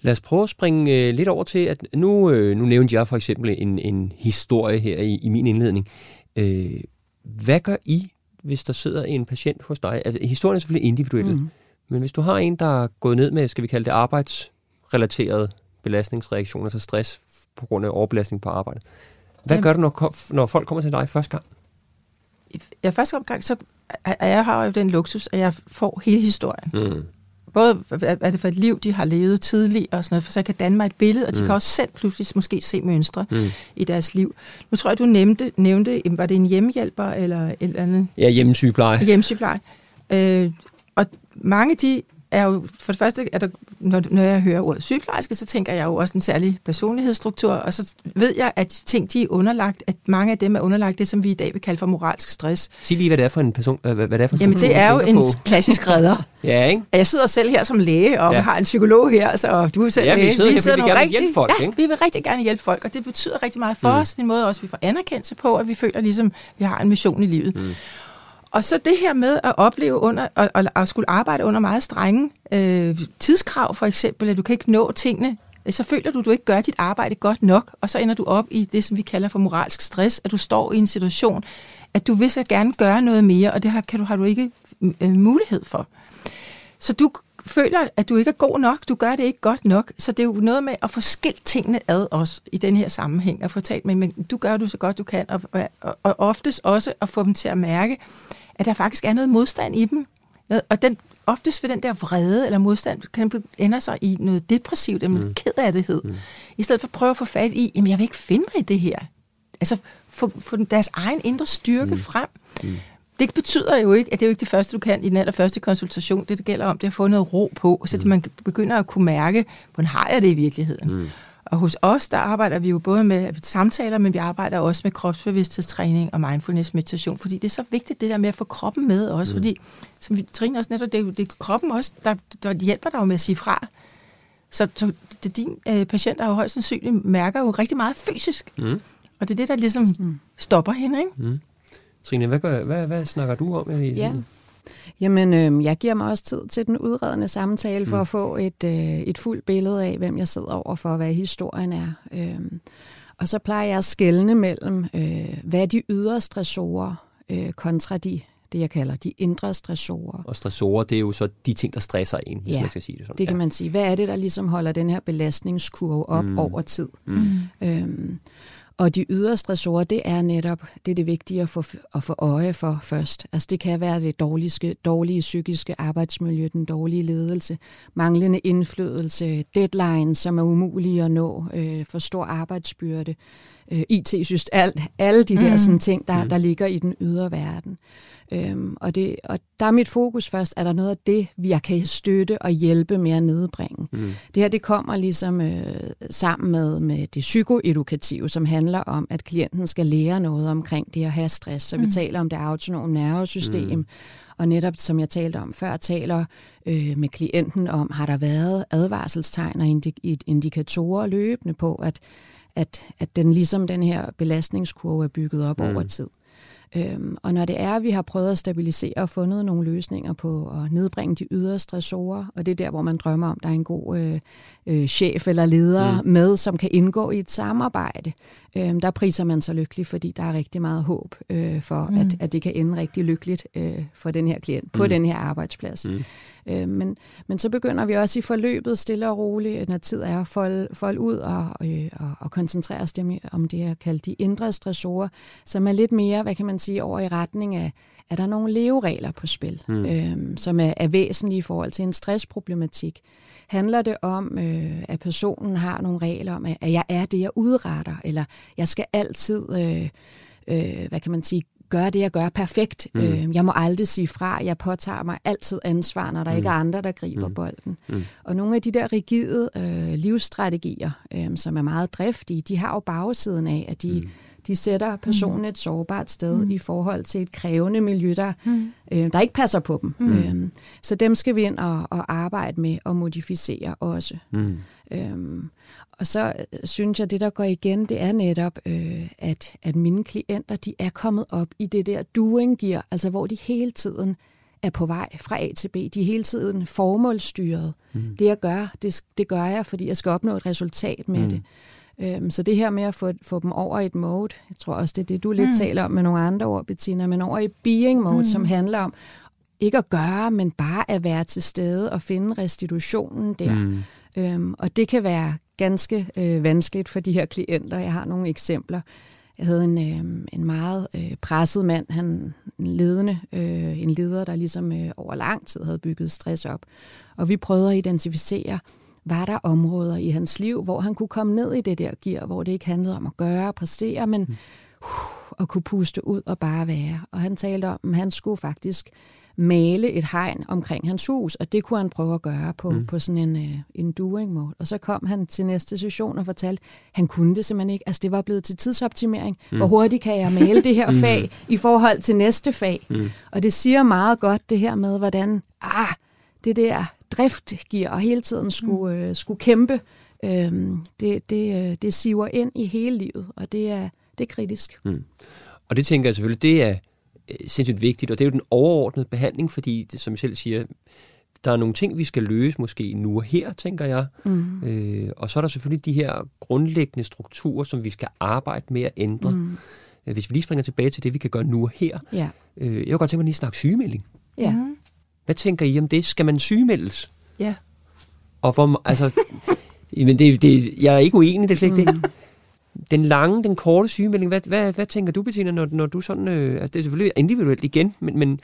Lad os prøve at springe øh, lidt over til, at nu, øh, nu nævnte jeg for eksempel en, en historie her i, i min indledning. Øh, hvad gør I hvis der sidder en patient hos dig? Altså, historien er selvfølgelig individuel, mm. men hvis du har en, der er gået ned med, skal vi kalde det arbejdsrelateret belastningsreaktioner, altså stress på grund af overbelastning på arbejdet. Hvad Jamen, gør du, når, når folk kommer til dig første gang? jeg første omgang, så er jeg har jo den luksus, at jeg får hele historien. Mm. Både er det for et liv, de har levet tidligere og sådan noget, for så kan danne mig et billede, og de mm. kan også selv pludselig måske se mønstre mm. i deres liv. Nu tror jeg, du nævnte, nævnte var det en hjemmehjælper eller et eller andet? Ja, hjemmesygepleje. Hjemmesygepleje. Øh, og mange de er jo, for det første, er der, når, når jeg hører ordet sygeplejerske, så tænker jeg jo også en særlig personlighedsstruktur, og så ved jeg, at de ting, de er underlagt, at mange af dem er underlagt det, som vi i dag vil kalde for moralsk stress. Sig lige, hvad det er for en person, hvad, hvad det er for en Jamen, person, det er jo en på. klassisk redder. [LAUGHS] ja, ikke? Jeg sidder selv her som læge, og ja. har en psykolog her, så og du er selv ja, læge. vi sidder, vi sidder her, vi vil rigtig, hjælpe folk, ja, ikke? vi vil rigtig gerne hjælpe folk, og det betyder rigtig meget for mm. os. en måde også, vi får anerkendelse på, at vi føler ligesom, vi har en mission i livet. Mm. Og så det her med at opleve under, og, og, at skulle arbejde under meget strenge øh, tidskrav, for eksempel, at du kan ikke nå tingene, øh, så føler du, at du ikke gør dit arbejde godt nok, og så ender du op i det, som vi kalder for moralsk stress, at du står i en situation, at du vil så gerne gøre noget mere, og det har, kan du, har du ikke øh, mulighed for. Så du føler, at du ikke er god nok, du gør det ikke godt nok, så det er jo noget med at få skilt tingene ad os i den her sammenhæng, og få talt med, men du gør du så godt du kan, og, og, og oftest også at få dem til at mærke, at der faktisk er noget modstand i dem. Og den, oftest ved den der vrede eller modstand, kan ender sig i noget depressivt, eller mm. kedattighed. Mm. I stedet for at prøve at få fat i, jamen jeg vil ikke finde mig i det her. Altså få, få deres egen indre styrke mm. frem. Mm. Det betyder jo ikke, at det er jo ikke det første, du kan i den allerførste konsultation. Det, det gælder om, det at få noget ro på, så mm. man begynder at kunne mærke, hvordan har jeg det i virkeligheden. Mm. Og hos os, der arbejder vi jo både med samtaler, men vi arbejder også med kropsbevidsthedstræning og mindfulness meditation, fordi det er så vigtigt det der med at få kroppen med også, mm. fordi som vi Trine også netop, det, det er kroppen også, der, der hjælper dig jo med at sige fra. Så, så det, din øh, patient har jo højst sandsynligt mærker jo rigtig meget fysisk. Mm. Og det er det, der ligesom mm. stopper hende, ikke? Mm. Trine, hvad, gør, hvad, hvad snakker du om? I, ja. Jamen, øh, jeg giver mig også tid til den udredende samtale for mm. at få et, øh, et fuldt billede af, hvem jeg sidder over for, hvad historien er. Øh, og så plejer jeg at skelne mellem, øh, hvad er de ydre stressorer øh, kontra de det, jeg kalder de indre stressorer. Og stressorer, det er jo så de ting, der stresser en, hvis ja, man skal sige det sådan. det kan ja. man sige. Hvad er det, der ligesom holder den her belastningskurve op mm. over tid? Mm. Øhm, og de ydre stressorer, det er netop det, er det vigtige at få, at få øje for først. Altså det kan være det dårlige, dårlige psykiske arbejdsmiljø, den dårlige ledelse, manglende indflydelse, deadline, som er umulige at nå, øh, for stor arbejdsbyrde, øh, IT-system, alt, alle de der mm. sådan ting, der, mm. der ligger i den ydre verden. Øhm, og, det, og der er mit fokus først, er der noget af det, vi kan støtte og hjælpe med at nedbringe. Mm. Det her det kommer ligesom øh, sammen med, med det psykoedukative, som handler om, at klienten skal lære noget omkring det at have stress. Så mm. vi taler om det autonome nervesystem, mm. og netop som jeg talte om før, taler øh, med klienten om, har der været advarselstegn og indikatorer løbende på, at, at, at den ligesom den her belastningskurve er bygget op mm. over tid. Øhm, og når det er, at vi har prøvet at stabilisere og fundet nogle løsninger på at nedbringe de ydre stressorer, og det er der, hvor man drømmer om, at der er en god øh, øh, chef eller leder mm. med, som kan indgå i et samarbejde, øh, der priser man sig lykkelig, fordi der er rigtig meget håb øh, for, mm. at, at det kan ende rigtig lykkeligt øh, for den her klient på mm. den her arbejdsplads. Mm. Øh, men, men så begynder vi også i forløbet stille og roligt, når tid er at folde, folde ud og, øh, og, og koncentrere os om det, jeg kalder de indre stressorer, som er lidt mere, hvad kan man sige, over i retning af, er der nogle leveregler på spil, mm. øh, som er, er væsentlige i forhold til en stressproblematik. Handler det om, øh, at personen har nogle regler om, at jeg er det, jeg udretter, eller jeg skal altid, øh, øh, hvad kan man sige, gøre det, jeg gør perfekt. Mm. Øh, jeg må aldrig sige fra. Jeg påtager mig altid ansvar, når der mm. ikke er andre, der griber mm. bolden. Mm. Og nogle af de der rigide øh, livsstrategier, øh, som er meget driftige, de har jo bagsiden af, at de... Mm de sætter personen mm. et sårbart sted mm. i forhold til et krævende miljø, der, mm. øh, der ikke passer på dem. Mm. Øhm, så dem skal vi ind og, og arbejde med og modificere også. Mm. Øhm, og så øh, synes jeg, at det, der går igen, det er netop, øh, at, at mine klienter, de er kommet op i det der doing gear, altså hvor de hele tiden er på vej fra A til B. De er hele tiden formålsstyret. Mm. Det jeg gør, det, det gør jeg, fordi jeg skal opnå et resultat med mm. det. Øhm, så det her med at få, få dem over i et mode, jeg tror også, det er det, du lidt mm. taler om med nogle andre ord, Bettina, men over i being mode, mm. som handler om ikke at gøre, men bare at være til stede og finde restitutionen der. Mm. Øhm, og det kan være ganske øh, vanskeligt for de her klienter. Jeg har nogle eksempler. Jeg havde en, øh, en meget øh, presset mand, han en ledende, øh, en leder, der ligesom øh, over lang tid havde bygget stress op. Og vi prøvede at identificere, var der områder i hans liv, hvor han kunne komme ned i det der gear, hvor det ikke handlede om at gøre og præstere, men mm. uh, at kunne puste ud og bare være. Og han talte om, at han skulle faktisk male et hegn omkring hans hus, og det kunne han prøve at gøre på, mm. på sådan en, uh, en doing mode. Og så kom han til næste session og fortalte, at han kunne det simpelthen ikke. Altså det var blevet til tidsoptimering. Mm. Hvor hurtigt kan jeg male det her mm. fag i forhold til næste fag? Mm. Og det siger meget godt det her med, hvordan ah, det der driftgear og hele tiden skulle, mm. øh, skulle kæmpe, øh, det, det, øh, det siver ind i hele livet, og det er, det er kritisk. Mm. Og det tænker jeg selvfølgelig, det er øh, sindssygt vigtigt, og det er jo den overordnede behandling, fordi, det, som jeg selv siger, der er nogle ting, vi skal løse måske nu og her, tænker jeg. Mm. Øh, og så er der selvfølgelig de her grundlæggende strukturer, som vi skal arbejde med at ændre. Mm. Øh, hvis vi lige springer tilbage til det, vi kan gøre nu og her. Ja. Øh, jeg vil godt tænke mig lige at snakke sygemelding. Ja. Mm. Hvad tænker I om det? Skal man sygemeldes? Ja. Og hvor, altså, [LAUGHS] men det, det, jeg er ikke uenig, det er slet ikke mm. det. Den lange, den korte sygemelding, hvad, hvad, hvad tænker du, Bettina, når, når du sådan, øh, altså det er selvfølgelig individuelt igen, men, men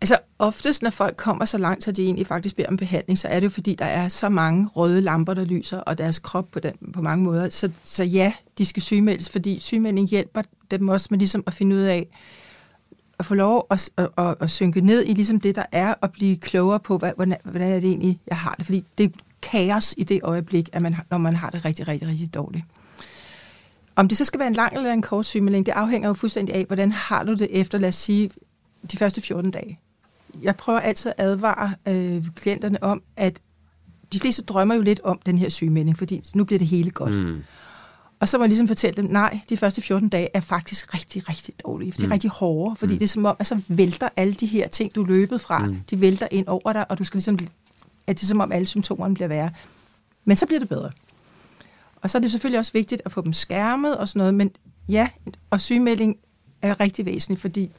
Altså oftest, når folk kommer så langt, så de egentlig faktisk beder om behandling, så er det jo fordi, der er så mange røde lamper, der lyser, og deres krop på, den, på mange måder. Så, så ja, de skal sygemeldes, fordi sygemelding hjælper dem også med ligesom at finde ud af, at få lov at, at, at, at synke ned i ligesom det, der er, og blive klogere på, hvad, hvordan, hvordan er det egentlig, jeg har det. Fordi det er kaos i det øjeblik, at man, når man har det rigtig, rigtig, rigtig dårligt. Om det så skal være en lang eller en kort sygemelding, det afhænger jo fuldstændig af, hvordan har du det efter, lad os sige, de første 14 dage. Jeg prøver altid at advare øh, klienterne om, at de fleste drømmer jo lidt om den her sygemelding, fordi nu bliver det hele godt. Mm. Og så må jeg ligesom fortælle dem, nej, de første 14 dage er faktisk rigtig, rigtig dårlige. De er mm. rigtig hårde, fordi mm. det er som om, at så vælter alle de her ting, du løbet fra, mm. de vælter ind over dig, og du skal ligesom, at det er som om alle symptomerne bliver værre. Men så bliver det bedre. Og så er det selvfølgelig også vigtigt at få dem skærmet og sådan noget, men ja, og sygemelding er rigtig væsentligt, fordi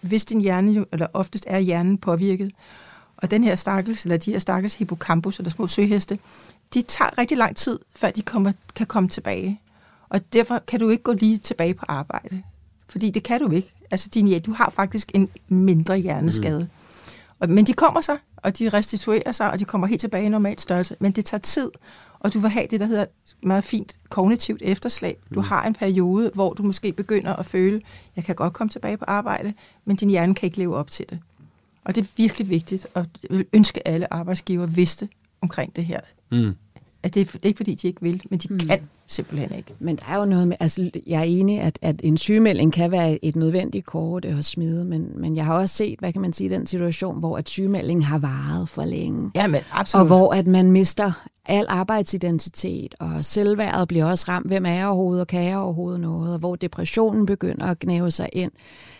hvis din hjerne, eller oftest er hjernen påvirket, og den her stakkels, eller de her stakkels hippocampus, eller små søheste, de tager rigtig lang tid, før de kommer, kan komme tilbage. Og derfor kan du ikke gå lige tilbage på arbejde. Fordi det kan du ikke. Altså, din, ja, du har faktisk en mindre hjerneskade. Mm. Og, men de kommer så, og de restituerer sig, og de kommer helt tilbage i normal størrelse. Men det tager tid, og du vil have det, der hedder meget fint kognitivt efterslæb. Du mm. har en periode, hvor du måske begynder at føle, jeg kan godt komme tilbage på arbejde, men din hjerne kan ikke leve op til det. Og det er virkelig vigtigt, og jeg vil ønske, alle arbejdsgiver vidste omkring det her. Mm at det, er, ikke fordi, de ikke vil, men de mm. kan simpelthen ikke. Men der er jo noget med, altså jeg er enig, at, at en sygemelding kan være et nødvendigt kort at smide, men, men jeg har også set, hvad kan man sige, den situation, hvor at sygemeldingen har varet for længe. Ja, men absolut. Og hvor at man mister al arbejdsidentitet, og selvværdet bliver også ramt. Hvem er jeg overhovedet, og kan jeg overhovedet noget? Og hvor depressionen begynder at knæve sig ind.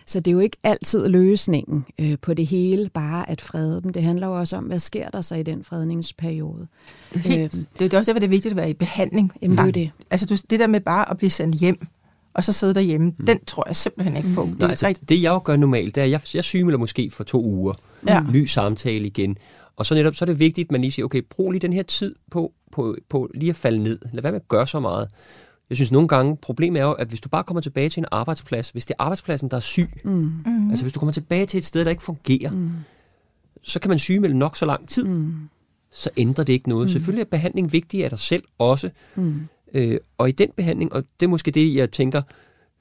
Så det er jo ikke altid løsningen øh, på det hele, bare at frede dem. Det handler jo også om, hvad sker der så i den fredningsperiode. Øhm. Det er også derfor, det er vigtigt at være i behandling. Jamen, det er det. Altså du, det der med bare at blive sendt hjem, og så sidde derhjemme, mm. den tror jeg simpelthen ikke på. Mm. Det, Nej, altså, det jeg jo gør normalt, det er, at jeg, jeg sygemelder måske for to uger. Ja. Ny samtale igen. Og så netop, så er det vigtigt, at man lige siger, okay, brug lige den her tid på, på, på lige at falde ned. Lad være med at gøre så meget. Jeg synes nogle gange, problemet er jo, at hvis du bare kommer tilbage til en arbejdsplads, hvis det er arbejdspladsen, der er syg, mm. mm. altså hvis du kommer tilbage til et sted, der ikke fungerer, mm. så kan man sygemelde nok så lang tid, mm. så ændrer det ikke noget. Mm. Selvfølgelig er behandling vigtig af dig selv også, mm. øh, og i den behandling, og det er måske det, jeg tænker,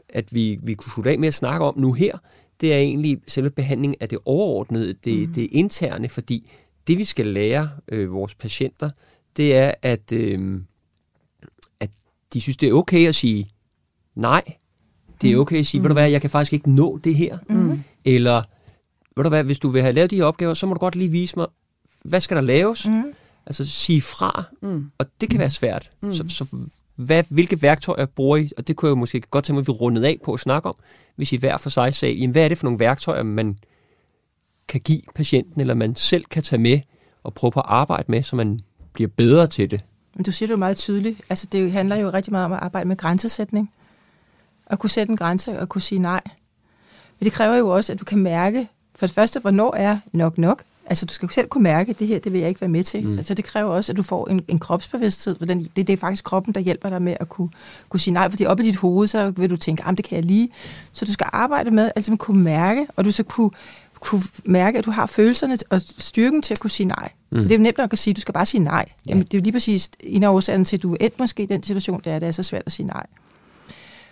at vi, vi kunne slutte af med at snakke om nu her, det er egentlig selve behandling af det overordnede, det, mm. det interne, fordi det vi skal lære øh, vores patienter, det er, at... Øh, de synes, det er okay at sige nej. Det er mm. okay at sige, mm. ved du hvad, jeg kan faktisk ikke nå det her. Mm. Eller, ved du hvad, hvis du vil have lavet de her opgaver, så må du godt lige vise mig, hvad skal der laves? Mm. Altså sige fra, mm. og det kan være svært. Mm. Så, så hvad, hvilke værktøjer bruger I? Og det kunne jeg måske godt tænke mig, at vi rundede af på at snakke om, hvis I hver for sig sagde, jamen, hvad er det for nogle værktøjer, man kan give patienten, eller man selv kan tage med og prøve på at arbejde med, så man bliver bedre til det. Men du siger det jo meget tydeligt. Altså, det handler jo rigtig meget om at arbejde med grænsesætning. At kunne sætte en grænse og kunne sige nej. Men det kræver jo også, at du kan mærke, for det første, hvornår er nok nok, Altså, du skal selv kunne mærke, at det her, det vil jeg ikke være med til. Mm. Altså, det kræver også, at du får en, en kropsbevidsthed. For den, det, det er faktisk kroppen, der hjælper dig med at kunne, kunne sige nej. Fordi op i dit hoved, så vil du tænke, det kan jeg lige. Så du skal arbejde med, altså man kunne mærke, og du skal kunne, kunne mærke, at du har følelserne og styrken til at kunne sige nej. Mm. Det er jo nemt nok at sige, at du skal bare sige nej. Ja. Jamen, det er jo lige præcis en af årsagerne til, at du er endt måske i den situation, det er, det er så svært at sige nej.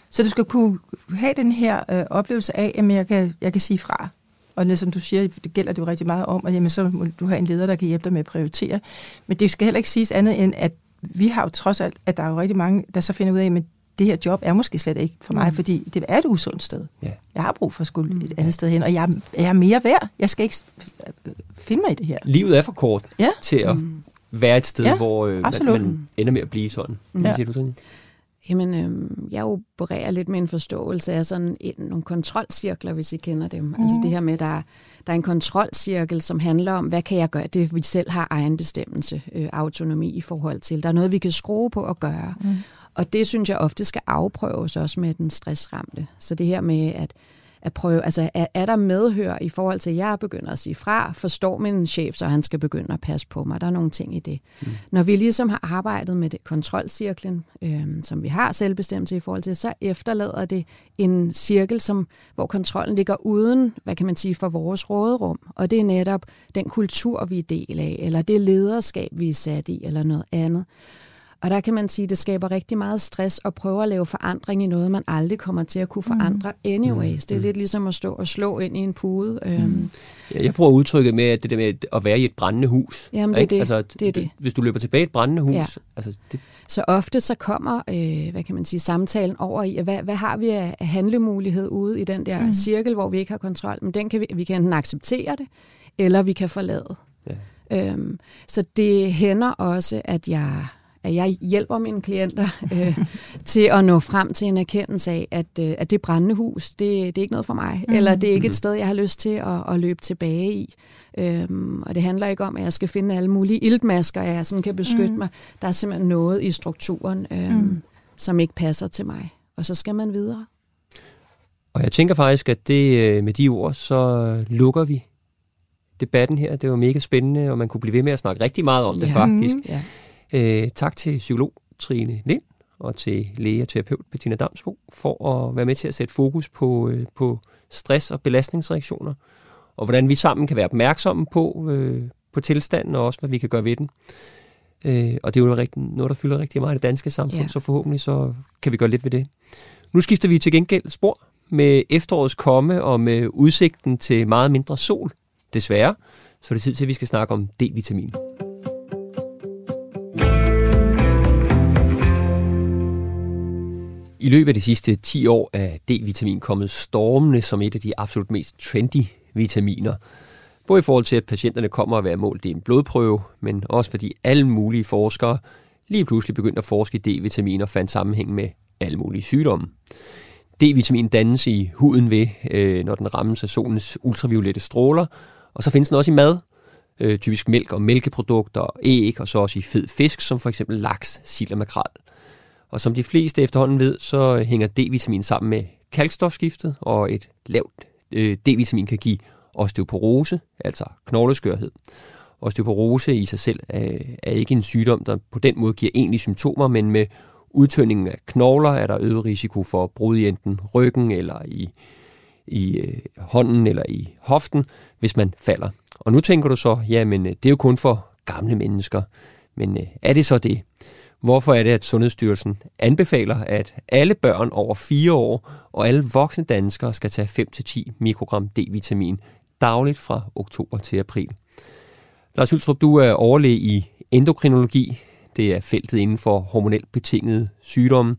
Så du skal kunne have den her øh, oplevelse af, at jeg kan, jeg kan sige fra. Og som du siger, det gælder det jo rigtig meget om, at jamen, så må du have en leder, der kan hjælpe dig med at prioritere. Men det skal heller ikke siges andet end, at vi har jo trods alt, at der er jo rigtig mange, der så finder ud af, at det her job er måske slet ikke for mig, mm. fordi det er et usundt sted. Ja. Jeg har brug for at skulle et andet sted hen, og jeg, jeg er mere værd. Jeg skal ikke finde mig i det her. Livet er for kort ja. til at mm. være et sted, ja, hvor øh, man, man ender med at blive sådan. Mm. Hvad siger du sådan? Jamen, øh, jeg opererer lidt med en forståelse af sådan en, nogle kontrolcirkler, hvis I kender dem. Mm. Altså det her med, der, der er en kontrolcirkel, som handler om, hvad kan jeg gøre? Det vi selv har egen bestemmelse, øh, autonomi i forhold til. Der er noget, vi kan skrue på og gøre. Mm. Og det synes jeg ofte skal afprøves også med den stressramte. Så det her med, at at prøve, altså er, er der medhør i forhold til, at jeg begynder at sige fra, forstår min chef, så han skal begynde at passe på mig. Der er nogle ting i det. Mm. Når vi ligesom har arbejdet med det, kontrolcirklen, øh, som vi har selvbestemmelse i forhold til, så efterlader det en cirkel, som, hvor kontrollen ligger uden, hvad kan man sige, for vores råderum. Og det er netop den kultur, vi er del af, eller det lederskab, vi er sat i, eller noget andet. Og der kan man sige, at det skaber rigtig meget stress at prøve at lave forandring i noget, man aldrig kommer til at kunne forandre mm. anyways. Det er mm. lidt ligesom at stå og slå ind i en pude. Mm. Øhm. Ja, jeg bruger udtrykket med, at det der med at være i et brændende hus. Jamen, det er det. Altså, det, er det. Hvis du løber tilbage i et brændende hus. Ja. Altså, det... Så ofte så kommer, øh, hvad kan man sige, samtalen over i, hvad, hvad har vi af handlemulighed ude i den der mm. cirkel, hvor vi ikke har kontrol. Men den kan vi, vi kan enten acceptere det, eller vi kan forlade. Ja. Øhm, så det hænder også, at jeg at jeg hjælper mine klienter øh, til at nå frem til en erkendelse af, at, øh, at det brændende hus, det, det er ikke noget for mig, mm. eller det er ikke et mhm. sted, jeg har lyst til at, at løbe tilbage i. Øhm, og det handler ikke om, at jeg skal finde alle mulige iltmasker, at jeg sådan kan beskytte mm. mig. Der er simpelthen noget i strukturen, øhm, mm. som ikke passer til mig. Og så skal man videre. Og jeg tænker faktisk, at det øh, med de ord, så lukker vi debatten her. Det var mega spændende, og man kunne blive ved med at snakke rigtig meget om ja. det faktisk. Ja. Øh, tak til psykolog Trine Lind og til læge og terapeut Bettina Damsbo for at være med til at sætte fokus på, øh, på stress og belastningsreaktioner, og hvordan vi sammen kan være opmærksomme på, øh, på tilstanden, og også hvad vi kan gøre ved den. Øh, og det er jo rigtig, noget, der fylder rigtig meget i det danske samfund, ja. så forhåbentlig så kan vi gøre lidt ved det. Nu skifter vi til gengæld spor med efterårets komme og med udsigten til meget mindre sol, desværre. Så er det tid til, at vi skal snakke om D-vitamin. I løbet af de sidste 10 år er D-vitamin kommet stormende som et af de absolut mest trendy vitaminer. Både i forhold til, at patienterne kommer at være målt i en blodprøve, men også fordi alle mulige forskere lige pludselig begyndte at forske i D-vitamin og fandt sammenhæng med alle mulige sygdomme. D-vitamin dannes i huden ved, øh, når den rammes af solens ultraviolette stråler, og så findes den også i mad, øh, typisk mælk og mælkeprodukter, æg og så også i fed fisk, som for eksempel laks, sild og makrel. Og som de fleste efterhånden ved, så hænger D-vitamin sammen med kalkstofskiftet, og et lavt øh, D-vitamin kan give osteoporose, altså knogleskørhed. Osteoporose i sig selv er, er ikke en sygdom, der på den måde giver egentlige symptomer, men med udtøndingen af knogler er der øget risiko for brud i enten ryggen eller i, i øh, hånden eller i hoften, hvis man falder. Og nu tænker du så, jamen øh, det er jo kun for gamle mennesker. Men øh, er det så det? Hvorfor er det, at Sundhedsstyrelsen anbefaler, at alle børn over 4 år og alle voksne danskere skal tage 5-10 mikrogram D-vitamin dagligt fra oktober til april? Lars Hylstrup, du er overlæge i endokrinologi. Det er feltet inden for hormonelt betingede sygdomme.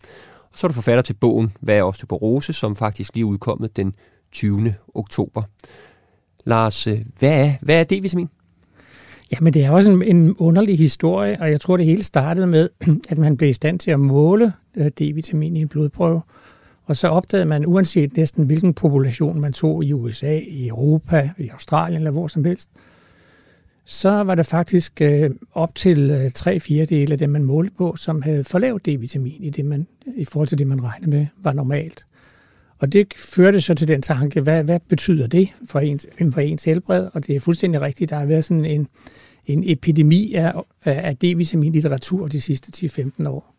Og så er du forfatter til bogen Hvad er osteoporose, som faktisk lige udkommet den 20. oktober. Lars, øh, hvad er, hvad er D-vitamin? Jamen, det er også en, en underlig historie, og jeg tror, det hele startede med, [CLEARS THROAT] at man blev i stand til at måle øh, D-vitamin i en blodprøve. Og så opdagede man, uanset næsten hvilken population man tog i USA, i Europa, i Australien eller hvor som helst, så var der faktisk øh, op til øh, tre fjerdedele af dem, man målte på, som havde for lavt D-vitamin i, det, man, i forhold til det, man regnede med var normalt. Og det førte så til den tanke, hvad, hvad betyder det for ens, for ens helbred? Og det er fuldstændig rigtigt, der har været sådan en, en epidemi af, af D-vitamin-litteratur de sidste 10-15 år.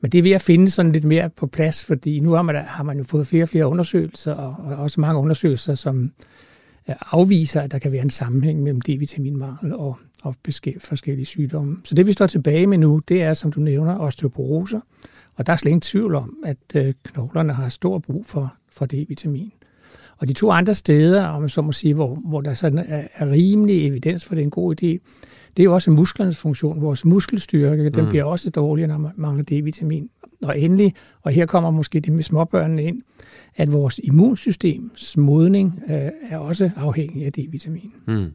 Men det er ved at finde sådan lidt mere på plads, fordi nu har man, har man jo fået flere og flere undersøgelser, og, og også mange undersøgelser, som øh, afviser, at der kan være en sammenhæng mellem D-vitaminmangel og, og forskellige sygdomme. Så det vi står tilbage med nu, det er, som du nævner, osteoporoser. Og der er slet ingen tvivl om, at øh, knoglerne har stor brug for, for D-vitamin. Og de to andre steder, om man så må sige, hvor, hvor der sådan er, er rimelig evidens for, det er en god idé, det er jo også muskernes funktion. Vores muskelstyrke, mm. den bliver også dårligere, når man mangler D-vitamin. Og endelig, og her kommer måske det med småbørnene ind, at vores immunsystems modning øh, er også afhængig af D-vitamin. Mm.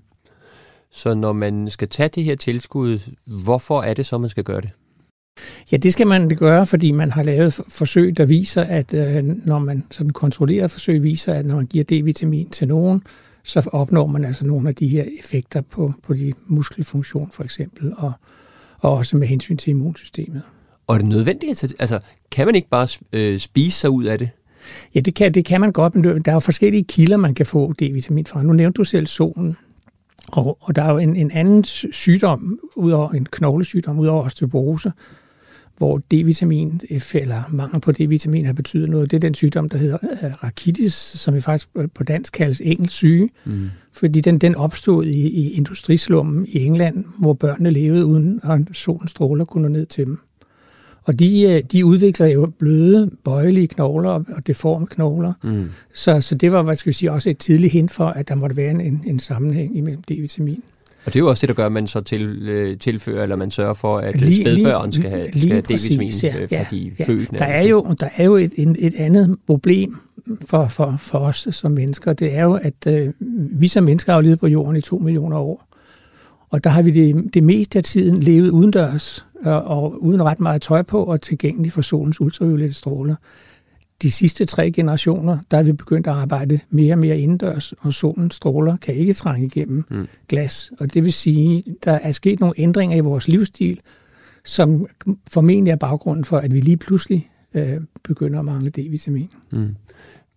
Så når man skal tage det her tilskud, hvorfor er det så, man skal gøre det? Ja, det skal man gøre, fordi man har lavet forsøg, der viser, at øh, når man sådan kontrolleret forsøg viser, at når man giver D-vitamin til nogen, så opnår man altså nogle af de her effekter på, på de muskelfunktion for eksempel, og, og også med hensyn til immunsystemet. Og er det nødvendigt? Altså, kan man ikke bare øh, spise sig ud af det? Ja, det kan, det kan man godt, men der er jo forskellige kilder, man kan få D-vitamin fra. Nu nævnte du selv solen. Og, og der er jo en, en anden sygdom, udover en knoglesygdom, udover osteoporose, hvor D-vitamin, eller mangel på D-vitamin har betydet noget. Det er den sygdom, der hedder uh, rakitis, som vi faktisk på dansk kaldes engelsk syge, mm. fordi den, den opstod i, i industrislummen i England, hvor børnene levede uden at solens stråler kunne nå ned til dem. Og de, øh, de udvikler jo bløde, bøjelige knogler og deforme knogler. Mm. Så, så det var, hvad skal vi sige, også et tidligt hint for, at der måtte være en, en sammenhæng imellem D-vitamin. Og det er jo også det, der gør, at man så til, øh, tilfører, eller man sørger for, at lige, spædbørn skal have, lige skal have D-vitamin, ja, øh, ja, de ja. født. Der er jo, der er jo et, et, et andet problem for, for, for os som mennesker. Det er jo, at øh, vi som mennesker har levet på jorden i to millioner år. Og der har vi det, det meste af tiden levet udendørs og, og uden ret meget tøj på og tilgængelig for solens ultraviolette stråler. De sidste tre generationer, der er vi begyndt at arbejde mere og mere indendørs, og solens stråler kan ikke trænge igennem mm. glas. Og det vil sige, der er sket nogle ændringer i vores livsstil, som formentlig er baggrunden for, at vi lige pludselig øh, begynder at mangle D-vitamin. Mm.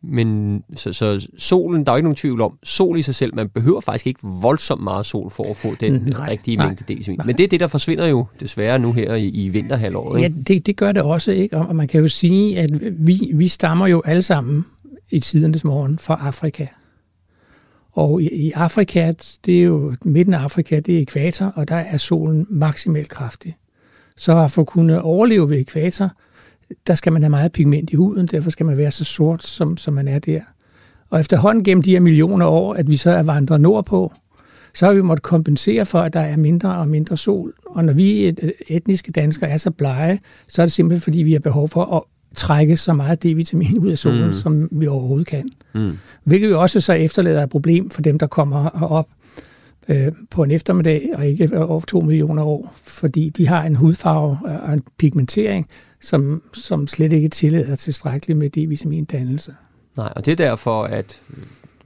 Men så, så solen, der er jo ikke nogen tvivl om, sol i sig selv, man behøver faktisk ikke voldsomt meget sol for at få den nej, rigtige nej, mængde D-vitamin. Men det er det, der forsvinder jo desværre nu her i, i vinterhalvåret. Ja, det, det gør det også, ikke? Og man kan jo sige, at vi, vi stammer jo alle sammen i tidernes morgen fra Afrika. Og i, i Afrika, det er jo midten af Afrika, det er ekvator, og der er solen maksimalt kraftig. Så for at kunne overleve ved ekvator, der skal man have meget pigment i huden, derfor skal man være så sort, som, som man er der. Og efterhånden gennem de her millioner år, at vi så er vandret nordpå, så har vi måttet kompensere for, at der er mindre og mindre sol. Og når vi etniske danskere er så blege, så er det simpelthen, fordi vi har behov for at trække så meget D-vitamin ud af solen, mm. som vi overhovedet kan. Mm. Hvilket jo også så efterlader et problem for dem, der kommer op øh, på en eftermiddag, og ikke over to millioner år, fordi de har en hudfarve og en pigmentering, som, som slet ikke tillader tilstrækkeligt med D-vitamindannelse. Nej, og det er derfor, at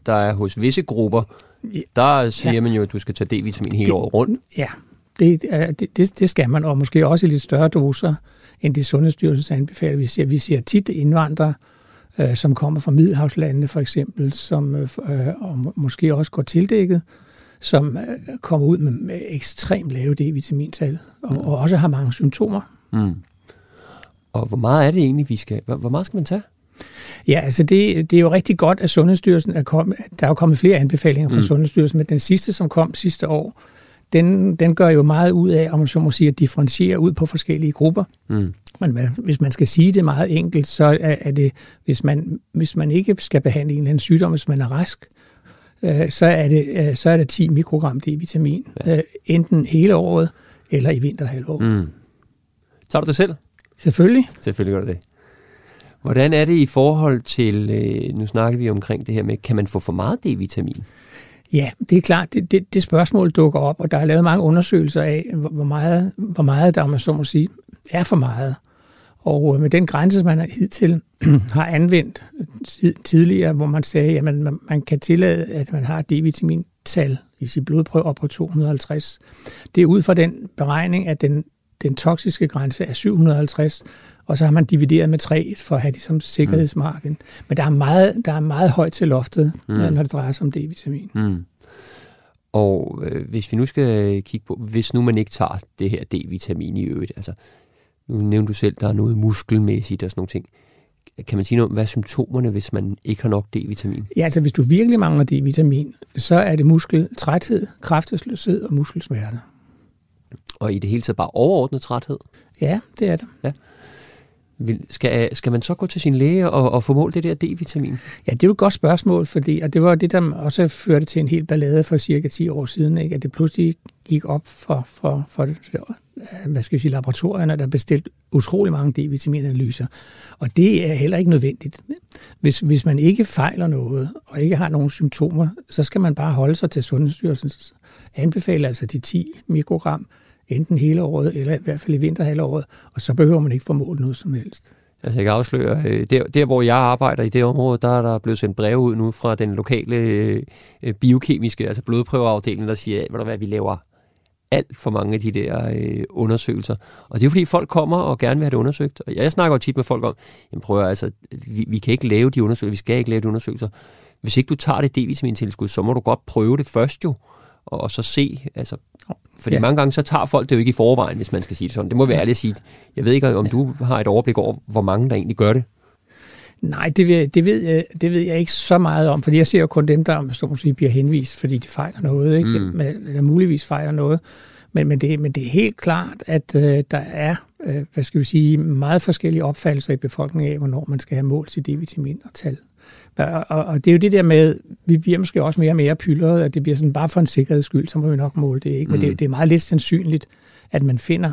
der er hos visse grupper, der siger ja. man jo, at du skal tage D-vitamin hele året rundt. Ja, det, det, det skal man, og måske også i lidt større doser, end de sundhedsstyrelsens anbefaler. Vi ser, vi ser tit indvandrere, øh, som kommer fra Middelhavslandene for eksempel, som øh, og måske også går tildækket, som øh, kommer ud med, med ekstremt lave D-vitamintal, og, mm. og også har mange symptomer. Mm. Og hvor meget er det egentlig, vi skal... Hvor meget skal man tage? Ja, altså det, det er jo rigtig godt, at Sundhedsstyrelsen er kommet... Der er jo kommet flere anbefalinger fra mm. Sundhedsstyrelsen, men den sidste, som kom sidste år, den, den gør jo meget ud af, om man så må sige, at differentiere ud på forskellige grupper. Mm. Men hvis man skal sige det meget enkelt, så er, er det, hvis man, hvis man ikke skal behandle en eller anden sygdom, hvis man er rask, øh, så, er det, øh, så er det 10 mikrogram D-vitamin, ja. øh, enten hele året eller i vinterhalvåret. Mm. Tager du det selv? Selvfølgelig. Selvfølgelig gør det. Hvordan er det i forhold til, øh, nu snakker vi omkring det her med, kan man få for meget D-vitamin? Ja, det er klart, det, det, det spørgsmål dukker op, og der er lavet mange undersøgelser af, hvor meget, hvor meget der, man så må sige, er for meget. Og øh, med den grænse, man hidtil [CLEARS THROAT] har anvendt tidligere, hvor man sagde, at man, man kan tillade, at man har D-vitamintal i sit blodprøve op på 250. Det er ud fra den beregning, at den den toksiske grænse er 750, og så har man divideret med 3 for at have det som sikkerhedsmarken. Mm. Men der er, meget, der er meget højt til loftet, mm. når det drejer sig om D-vitamin. Mm. Og øh, hvis vi nu skal kigge på, hvis nu man ikke tager det her D-vitamin i øvrigt, altså nu nævnte du selv, der er noget muskelmæssigt og sådan nogle ting. Kan man sige noget om, hvad er symptomerne, hvis man ikke har nok D-vitamin? Ja, altså hvis du virkelig mangler D-vitamin, så er det muskeltræthed, kraftesløshed og muskelsmerter. Og i det hele taget bare overordnet træthed? Ja, det er det. Ja. Skal, skal man så gå til sin læge og, og få målt det der D-vitamin? Ja, det er jo et godt spørgsmål, fordi, og det var det, der også førte til en helt ballade for cirka 10 år siden, ikke? at det pludselig gik op for, for, for hvad skal vi sige, laboratorierne, der bestilt utrolig mange D-vitaminanalyser. Og det er heller ikke nødvendigt. Hvis, hvis man ikke fejler noget, og ikke har nogen symptomer, så skal man bare holde sig til Sundhedsstyrelsens anbefaler, altså de 10 mikrogram, enten hele året, eller i hvert fald i vinterhalvåret, og så behøver man ikke få målt noget som helst. Altså jeg kan afsløre, øh, der, der hvor jeg arbejder i det område, der er der blevet sendt brev ud nu fra den lokale øh, biokemiske, altså blodprøveafdeling, der siger, hvad der hvad, vi laver alt for mange af de der øh, undersøgelser. Og det er fordi folk kommer og gerne vil have det undersøgt. Og jeg snakker jo tit med folk om, jamen prøv at, altså, vi, vi kan ikke lave de undersøgelser, vi skal ikke lave de undersøgelser. Hvis ikke du tager det D-vitamin-tilskud, så må du godt prøve det først jo, og, og så se, altså, fordi ja. mange gange så tager folk det jo ikke i forvejen, hvis man skal sige det sådan. Det må være ærligt sige. Jeg ved ikke, om du har et overblik over, hvor mange der egentlig gør det. Nej, det, ved, det, ved jeg, det ved jeg ikke så meget om, fordi jeg ser jo kun dem, der så sige, bliver henvist, fordi de fejler noget, ikke? Mm. eller muligvis fejler noget. Men, men, det, men det er helt klart, at øh, der er øh, hvad skal vi sige, meget forskellige opfattelser i befolkningen af, hvornår man skal have mål til D-vitamin og tal. Og, og, og det er jo det der med, vi bliver måske også mere og mere pyldret, at det bliver sådan bare for en sikkerheds skyld, så må vi nok måle det. Ikke? Men mm. det, det er meget lidt sandsynligt, at man finder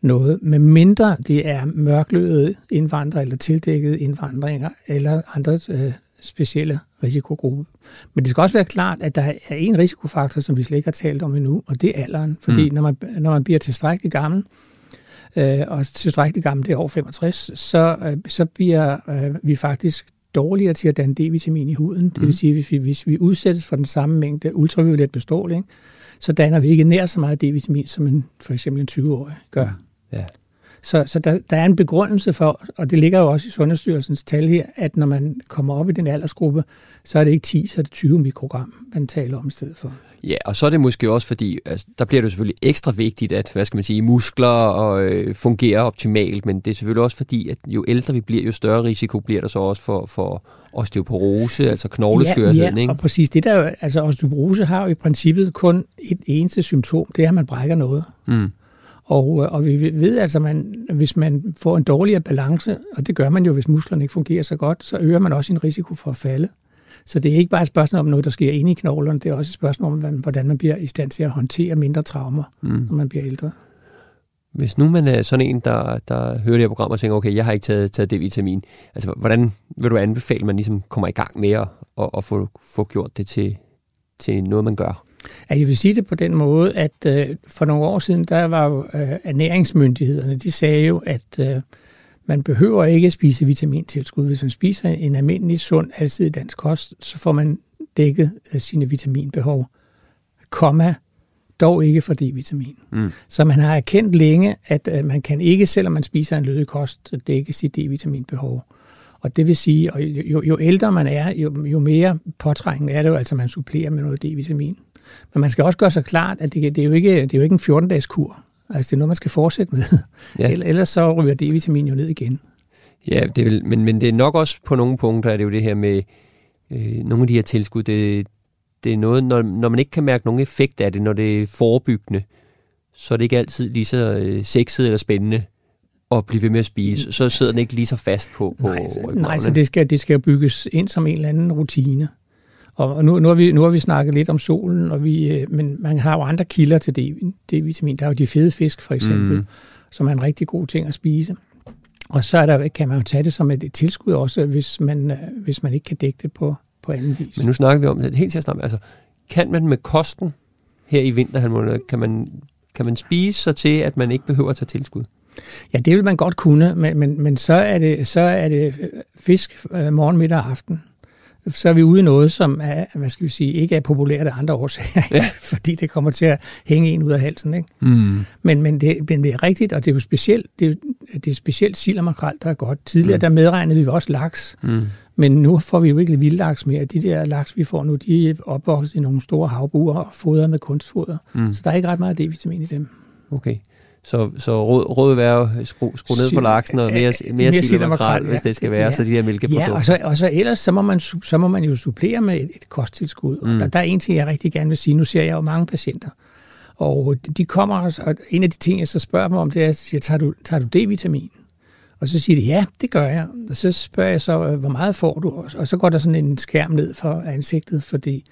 noget, med mindre det er mørkløde indvandrere eller tildækkede indvandringer eller andre øh, specielle risikogrupper. Men det skal også være klart, at der er en risikofaktor, som vi slet ikke har talt om endnu, og det er alderen. Fordi mm. når, man, når man bliver tilstrækkeligt gammel, øh, og tilstrækkeligt gammel, det er over 65, så, øh, så bliver øh, vi faktisk dårligere til at danne D-vitamin i huden. Det vil mm. sige, hvis vi, hvis vi udsættes for den samme mængde ultraviolet bestråling, så danner vi ikke nær så meget D-vitamin, som en, for eksempel en 20-årig gør. Ja. Så, så der, der er en begrundelse for, og det ligger jo også i Sundhedsstyrelsens tal her, at når man kommer op i den aldersgruppe, så er det ikke 10, så er det 20 mikrogram, man taler om i stedet for. Ja, og så er det måske også fordi, altså, der bliver det selvfølgelig ekstra vigtigt, at hvad skal man sige, muskler og, øh, fungerer optimalt, men det er selvfølgelig også fordi, at jo ældre vi bliver, jo større risiko bliver der så også for, for osteoporose, altså knogleskørhed. Ja, ja, ikke? og præcis det der, altså osteoporose har jo i princippet kun et eneste symptom, det er, at man brækker noget. Mm. Og, øh, og vi ved altså, man, hvis man får en dårligere balance, og det gør man jo, hvis musklerne ikke fungerer så godt, så øger man også sin risiko for at falde. Så det er ikke bare et spørgsmål om noget, der sker inde i knoglerne, det er også et spørgsmål om, hvordan man bliver i stand til at håndtere mindre traumer, mm. når man bliver ældre. Hvis nu man er sådan en, der, der hører det her program og tænker, okay, jeg har ikke taget, taget D-vitamin, altså hvordan vil du anbefale, at man ligesom kommer i gang med at, at, at få, få gjort det til, til noget, man gør? Ja, jeg vil sige det på den måde, at øh, for nogle år siden, der var jo øh, ernæringsmyndighederne, de sagde jo, at øh, man behøver ikke at spise vitamintilskud. Hvis man spiser en almindelig, sund, altid dansk kost, så får man dækket øh, sine vitaminbehov. Komma, dog ikke for D-vitamin. Mm. Så man har erkendt længe, at øh, man kan ikke, selvom man spiser en lødig kost, dække sit D-vitaminbehov. Og det vil sige, at jo, jo ældre man er, jo, jo mere påtrængende er det jo, altså man supplerer med noget D-vitamin. Men man skal også gøre sig klart, at det, det, er, jo ikke, det er jo ikke en 14-dages kur. Altså det er noget, man skal fortsætte med. Ja. Ellers så ryger D-vitamin jo ned igen. Ja, det vil, men, men det er nok også på nogle punkter, er det jo det her med øh, nogle af de her tilskud, det, det er noget, når, når man ikke kan mærke nogen effekt af det, når det er forebyggende, så er det ikke altid lige så øh, sexet eller spændende at blive ved med at spise. Så sidder den ikke lige så fast på, på Nej, så, nej, så det skal, det skal bygges ind som en eller anden rutine. Og nu, nu, har vi, nu har vi snakket lidt om solen, og vi, øh, men man har jo andre kilder til D-vitamin. Der er jo de fede fisk, for eksempel, mm. som er en rigtig god ting at spise. Og så er der, kan man jo tage det som et, et tilskud også, hvis man, øh, hvis man ikke kan dække det på, på anden vis. Men nu snakker vi om det helt til at altså, kan man med kosten her i vinterhalvmåneden, kan man, kan man spise sig til, at man ikke behøver at tage tilskud? Ja, det vil man godt kunne, men, men, men så, er det, så er det fisk øh, morgen, middag og aften. Så er vi ude i noget, som er, hvad skal vi sige, ikke er populært af andre årsager, ja. [LAUGHS] fordi det kommer til at hænge en ud af halsen. Ikke? Mm. Men, men, det, men det er rigtigt, og det er jo specielt, det, det er specielt sild og makrel, der er godt. Tidligere mm. der medregnede vi også laks, mm. men nu får vi jo ikke vildlaks mere. De der laks, vi får nu, de er opvokset i nogle store havbuer og fodret med kunstfoder, mm. så der er ikke ret meget D-vitamin i dem. Okay. Så, så råd, råd vil være skru, skru ned på laksen og mere, mere, sild og makrel, hvis det skal være, ja. så de her mælkeprodukter. Ja, og så, og så ellers så må, man, så må man jo supplere med et, et kosttilskud. Mm. Og der, der er en ting, jeg rigtig gerne vil sige. Nu ser jeg jo mange patienter, og de kommer, og en af de ting, jeg så spørger dem om, det er, at siger, tager du, tager du D-vitamin? Og så siger de, ja, det gør jeg. Og så spørger jeg så, hvor meget får du? Og så går der sådan en skærm ned for ansigtet, fordi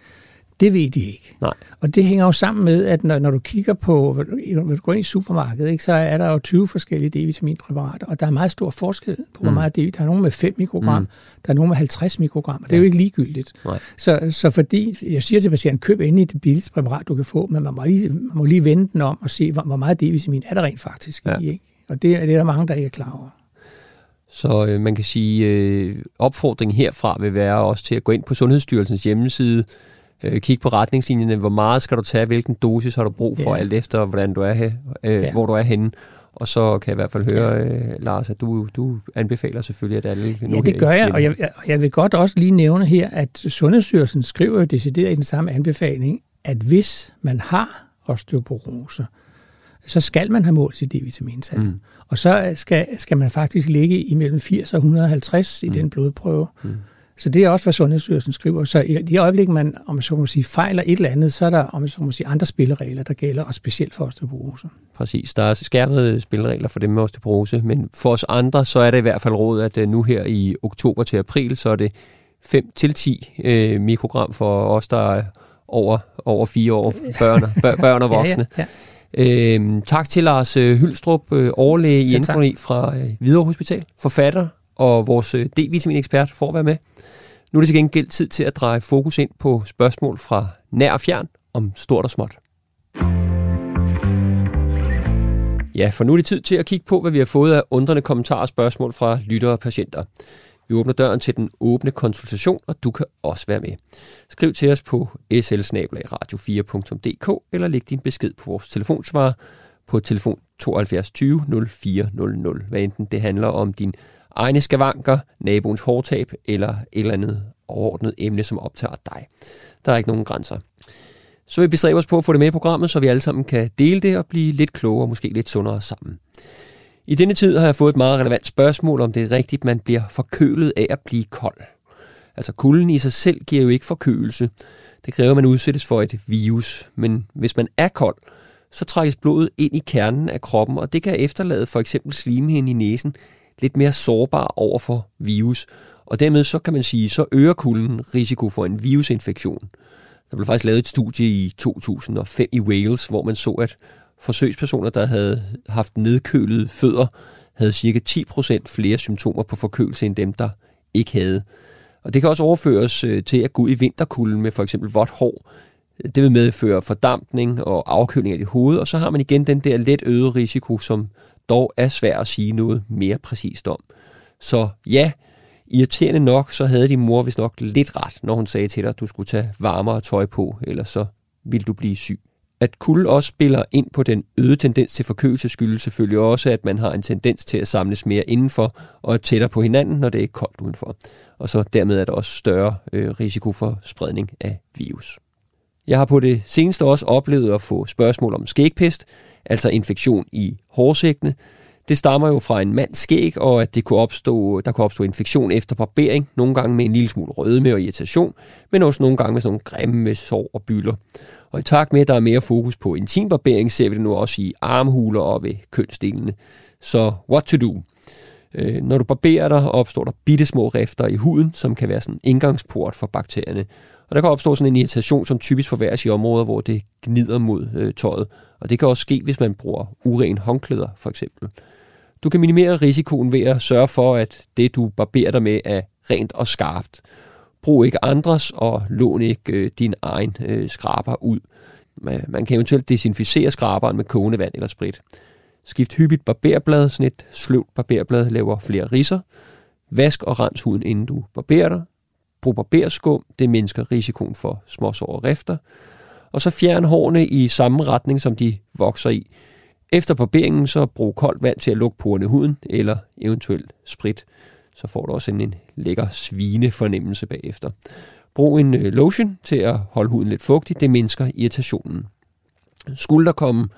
det ved de ikke. Nej. Og det hænger jo sammen med, at når, når du kigger på, når du går ind i supermarkedet, ikke, så er der jo 20 forskellige D-vitaminpræparater, og der er meget stor forskel på, hvor mm. meget D-vitamin. Der er nogen med 5 mikrogram, mm. der er nogen med 50 mikrogram, og det er ja. jo ikke ligegyldigt. Nej. Så, så fordi, jeg siger til patienten, køb endelig det billigste præparat, du kan få, men man må lige, man må lige vende den om og se, hvor, hvor meget D-vitamin er der rent faktisk ja. i. Ikke? Og det, det er der mange, der ikke er klar over. Så øh, man kan sige, øh, opfordringen herfra vil være også til at gå ind på Sundhedsstyrelsens hjemmeside, øh, kigge på retningslinjerne, hvor meget skal du tage, hvilken dosis har du brug for, ja. alt efter hvordan du er her, øh, ja. hvor du er henne. Og så kan jeg i hvert fald høre, ja. øh, Lars, at du, du anbefaler selvfølgelig, at alle... Ja, det gør jeg, og jeg, jeg vil godt også lige nævne her, at Sundhedsstyrelsen skriver jo decideret i den samme anbefaling, at hvis man har osteoporose, så skal man have målt sit D-vitamintal. Mm. Og så skal, skal man faktisk ligge imellem 80 og 150 i mm. den blodprøve. Mm. Så det er også, hvad Sundhedsstyrelsen skriver. Så i de øjeblik, man om man så må sige, fejler et eller andet, så er der om man så må sige, andre spilleregler, der gælder, og specielt for osteoporose. Præcis. Der er skærpede spilleregler for dem med osteoporose, men for os andre, så er det i hvert fald råd, at øh, nu her i oktober til april, så er det 5-10 øh, mikrogram for os, der er over, over fire år, børn, [LAUGHS] børn og voksne. ja, ja, ja. Øhm, tak til Lars øh, Hylstrup, øh, overlæge i endkroni fra øh, Hvidovre Hospital, forfatter og vores øh, D-vitamin-ekspert for at være med. Nu er det til gengæld tid til at dreje fokus ind på spørgsmål fra nær og fjern om stort og småt. Ja, for nu er det tid til at kigge på, hvad vi har fået af undrende kommentarer og spørgsmål fra lyttere og patienter. Vi åbner døren til den åbne konsultation, og du kan også være med. Skriv til os på slsnabelagradio4.dk eller læg din besked på vores telefonsvarer på telefon 72 20 0400, hvad enten det handler om din egne skavanker, naboens hårtab eller et eller andet overordnet emne, som optager dig. Der er ikke nogen grænser. Så vi bestræber os på at få det med i programmet, så vi alle sammen kan dele det og blive lidt klogere og måske lidt sundere sammen. I denne tid har jeg fået et meget relevant spørgsmål, om det er rigtigt, man bliver forkølet af at blive kold. Altså kulden i sig selv giver jo ikke forkølelse. Det kræver, at man udsættes for et virus. Men hvis man er kold, så trækkes blodet ind i kernen af kroppen, og det kan efterlade for eksempel slimhinden i næsen lidt mere sårbar over for virus, og dermed så kan man sige, så øger kulden risiko for en virusinfektion. Der blev faktisk lavet et studie i 2005 i Wales, hvor man så, at forsøgspersoner, der havde haft nedkølede fødder, havde cirka 10% flere symptomer på forkølelse end dem, der ikke havde. Og det kan også overføres øh, til at gå ud i vinterkulden med for eksempel vådt hår. Det vil medføre fordampning og afkøling af dit hoved, og så har man igen den der let øgede risiko, som dog er svært at sige noget mere præcist om. Så ja, irriterende nok, så havde din mor vist nok lidt ret, når hun sagde til dig, at du skulle tage varmere tøj på, eller så vil du blive syg. At kulde også spiller ind på den øgede tendens til forkølelse skyldes selvfølgelig også, at man har en tendens til at samles mere indenfor og er tættere på hinanden, når det er koldt udenfor. Og så dermed er der også større øh, risiko for spredning af virus. Jeg har på det seneste også oplevet at få spørgsmål om skægpest, altså infektion i hårsækkene. Det stammer jo fra en mands skæg, og at det kunne opstå, der kunne opstå infektion efter barbering, nogle gange med en lille smule rødme og irritation, men også nogle gange med sådan nogle grimme sår og bylder. Og i takt med, at der er mere fokus på intimbarbering, ser vi det nu også i armhuler og ved kønsdelene. Så what to do? Øh, når du barberer dig, opstår der bitte små rifter i huden, som kan være sådan en indgangsport for bakterierne. Og der kan opstå sådan en irritation, som typisk forværres i områder, hvor det gnider mod øh, tøjet. Og det kan også ske, hvis man bruger uren håndklæder, for eksempel. Du kan minimere risikoen ved at sørge for, at det, du barberer dig med, er rent og skarpt. Brug ikke andres, og lån ikke øh, din egen øh, skraber ud. Man kan eventuelt desinficere skraberen med kogende vand eller sprit. Skift hyppigt barberblad, sådan et sløvt barberblad laver flere risser. Vask og rens huden, inden du barberer dig. Brug barberskum, det mindsker risikoen for småsår og rifter. Og så fjern hårene i samme retning, som de vokser i. Efter barberingen, så brug koldt vand til at lukke porerne i huden, eller eventuelt sprit. Så får du også en, en lækker svine fornemmelse bagefter. Brug en øh, lotion til at holde huden lidt fugtig, det mindsker irritationen. Skulle der komme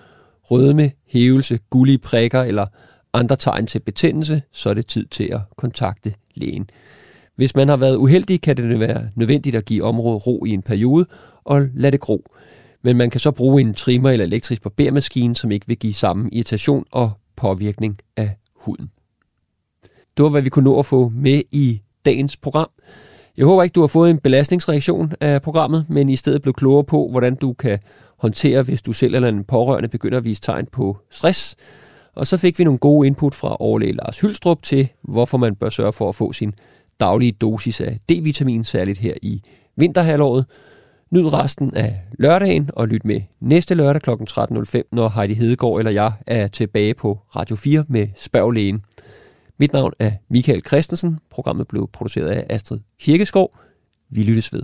rødme, hævelse, gullige prikker eller andre tegn til betændelse, så er det tid til at kontakte lægen. Hvis man har været uheldig, kan det være nødvendigt at give området ro i en periode og lade det gro. Men man kan så bruge en trimmer eller elektrisk barbermaskine, som ikke vil give samme irritation og påvirkning af huden. Det var, hvad vi kunne nå at få med i dagens program. Jeg håber ikke, du har fået en belastningsreaktion af programmet, men i stedet blev klogere på, hvordan du kan håndtere, hvis du selv eller en pårørende begynder at vise tegn på stress. Og så fik vi nogle gode input fra overlæge Lars Hylstrup til, hvorfor man bør sørge for at få sin daglige dosis af D-vitamin, særligt her i vinterhalvåret. Nyd resten af lørdagen og lyt med næste lørdag kl. 13.05, når Heidi Hedegaard eller jeg er tilbage på Radio 4 med Spørglægen. Mit navn er Michael Christensen. Programmet blev produceret af Astrid Kirkeskov. Vi lyttes ved.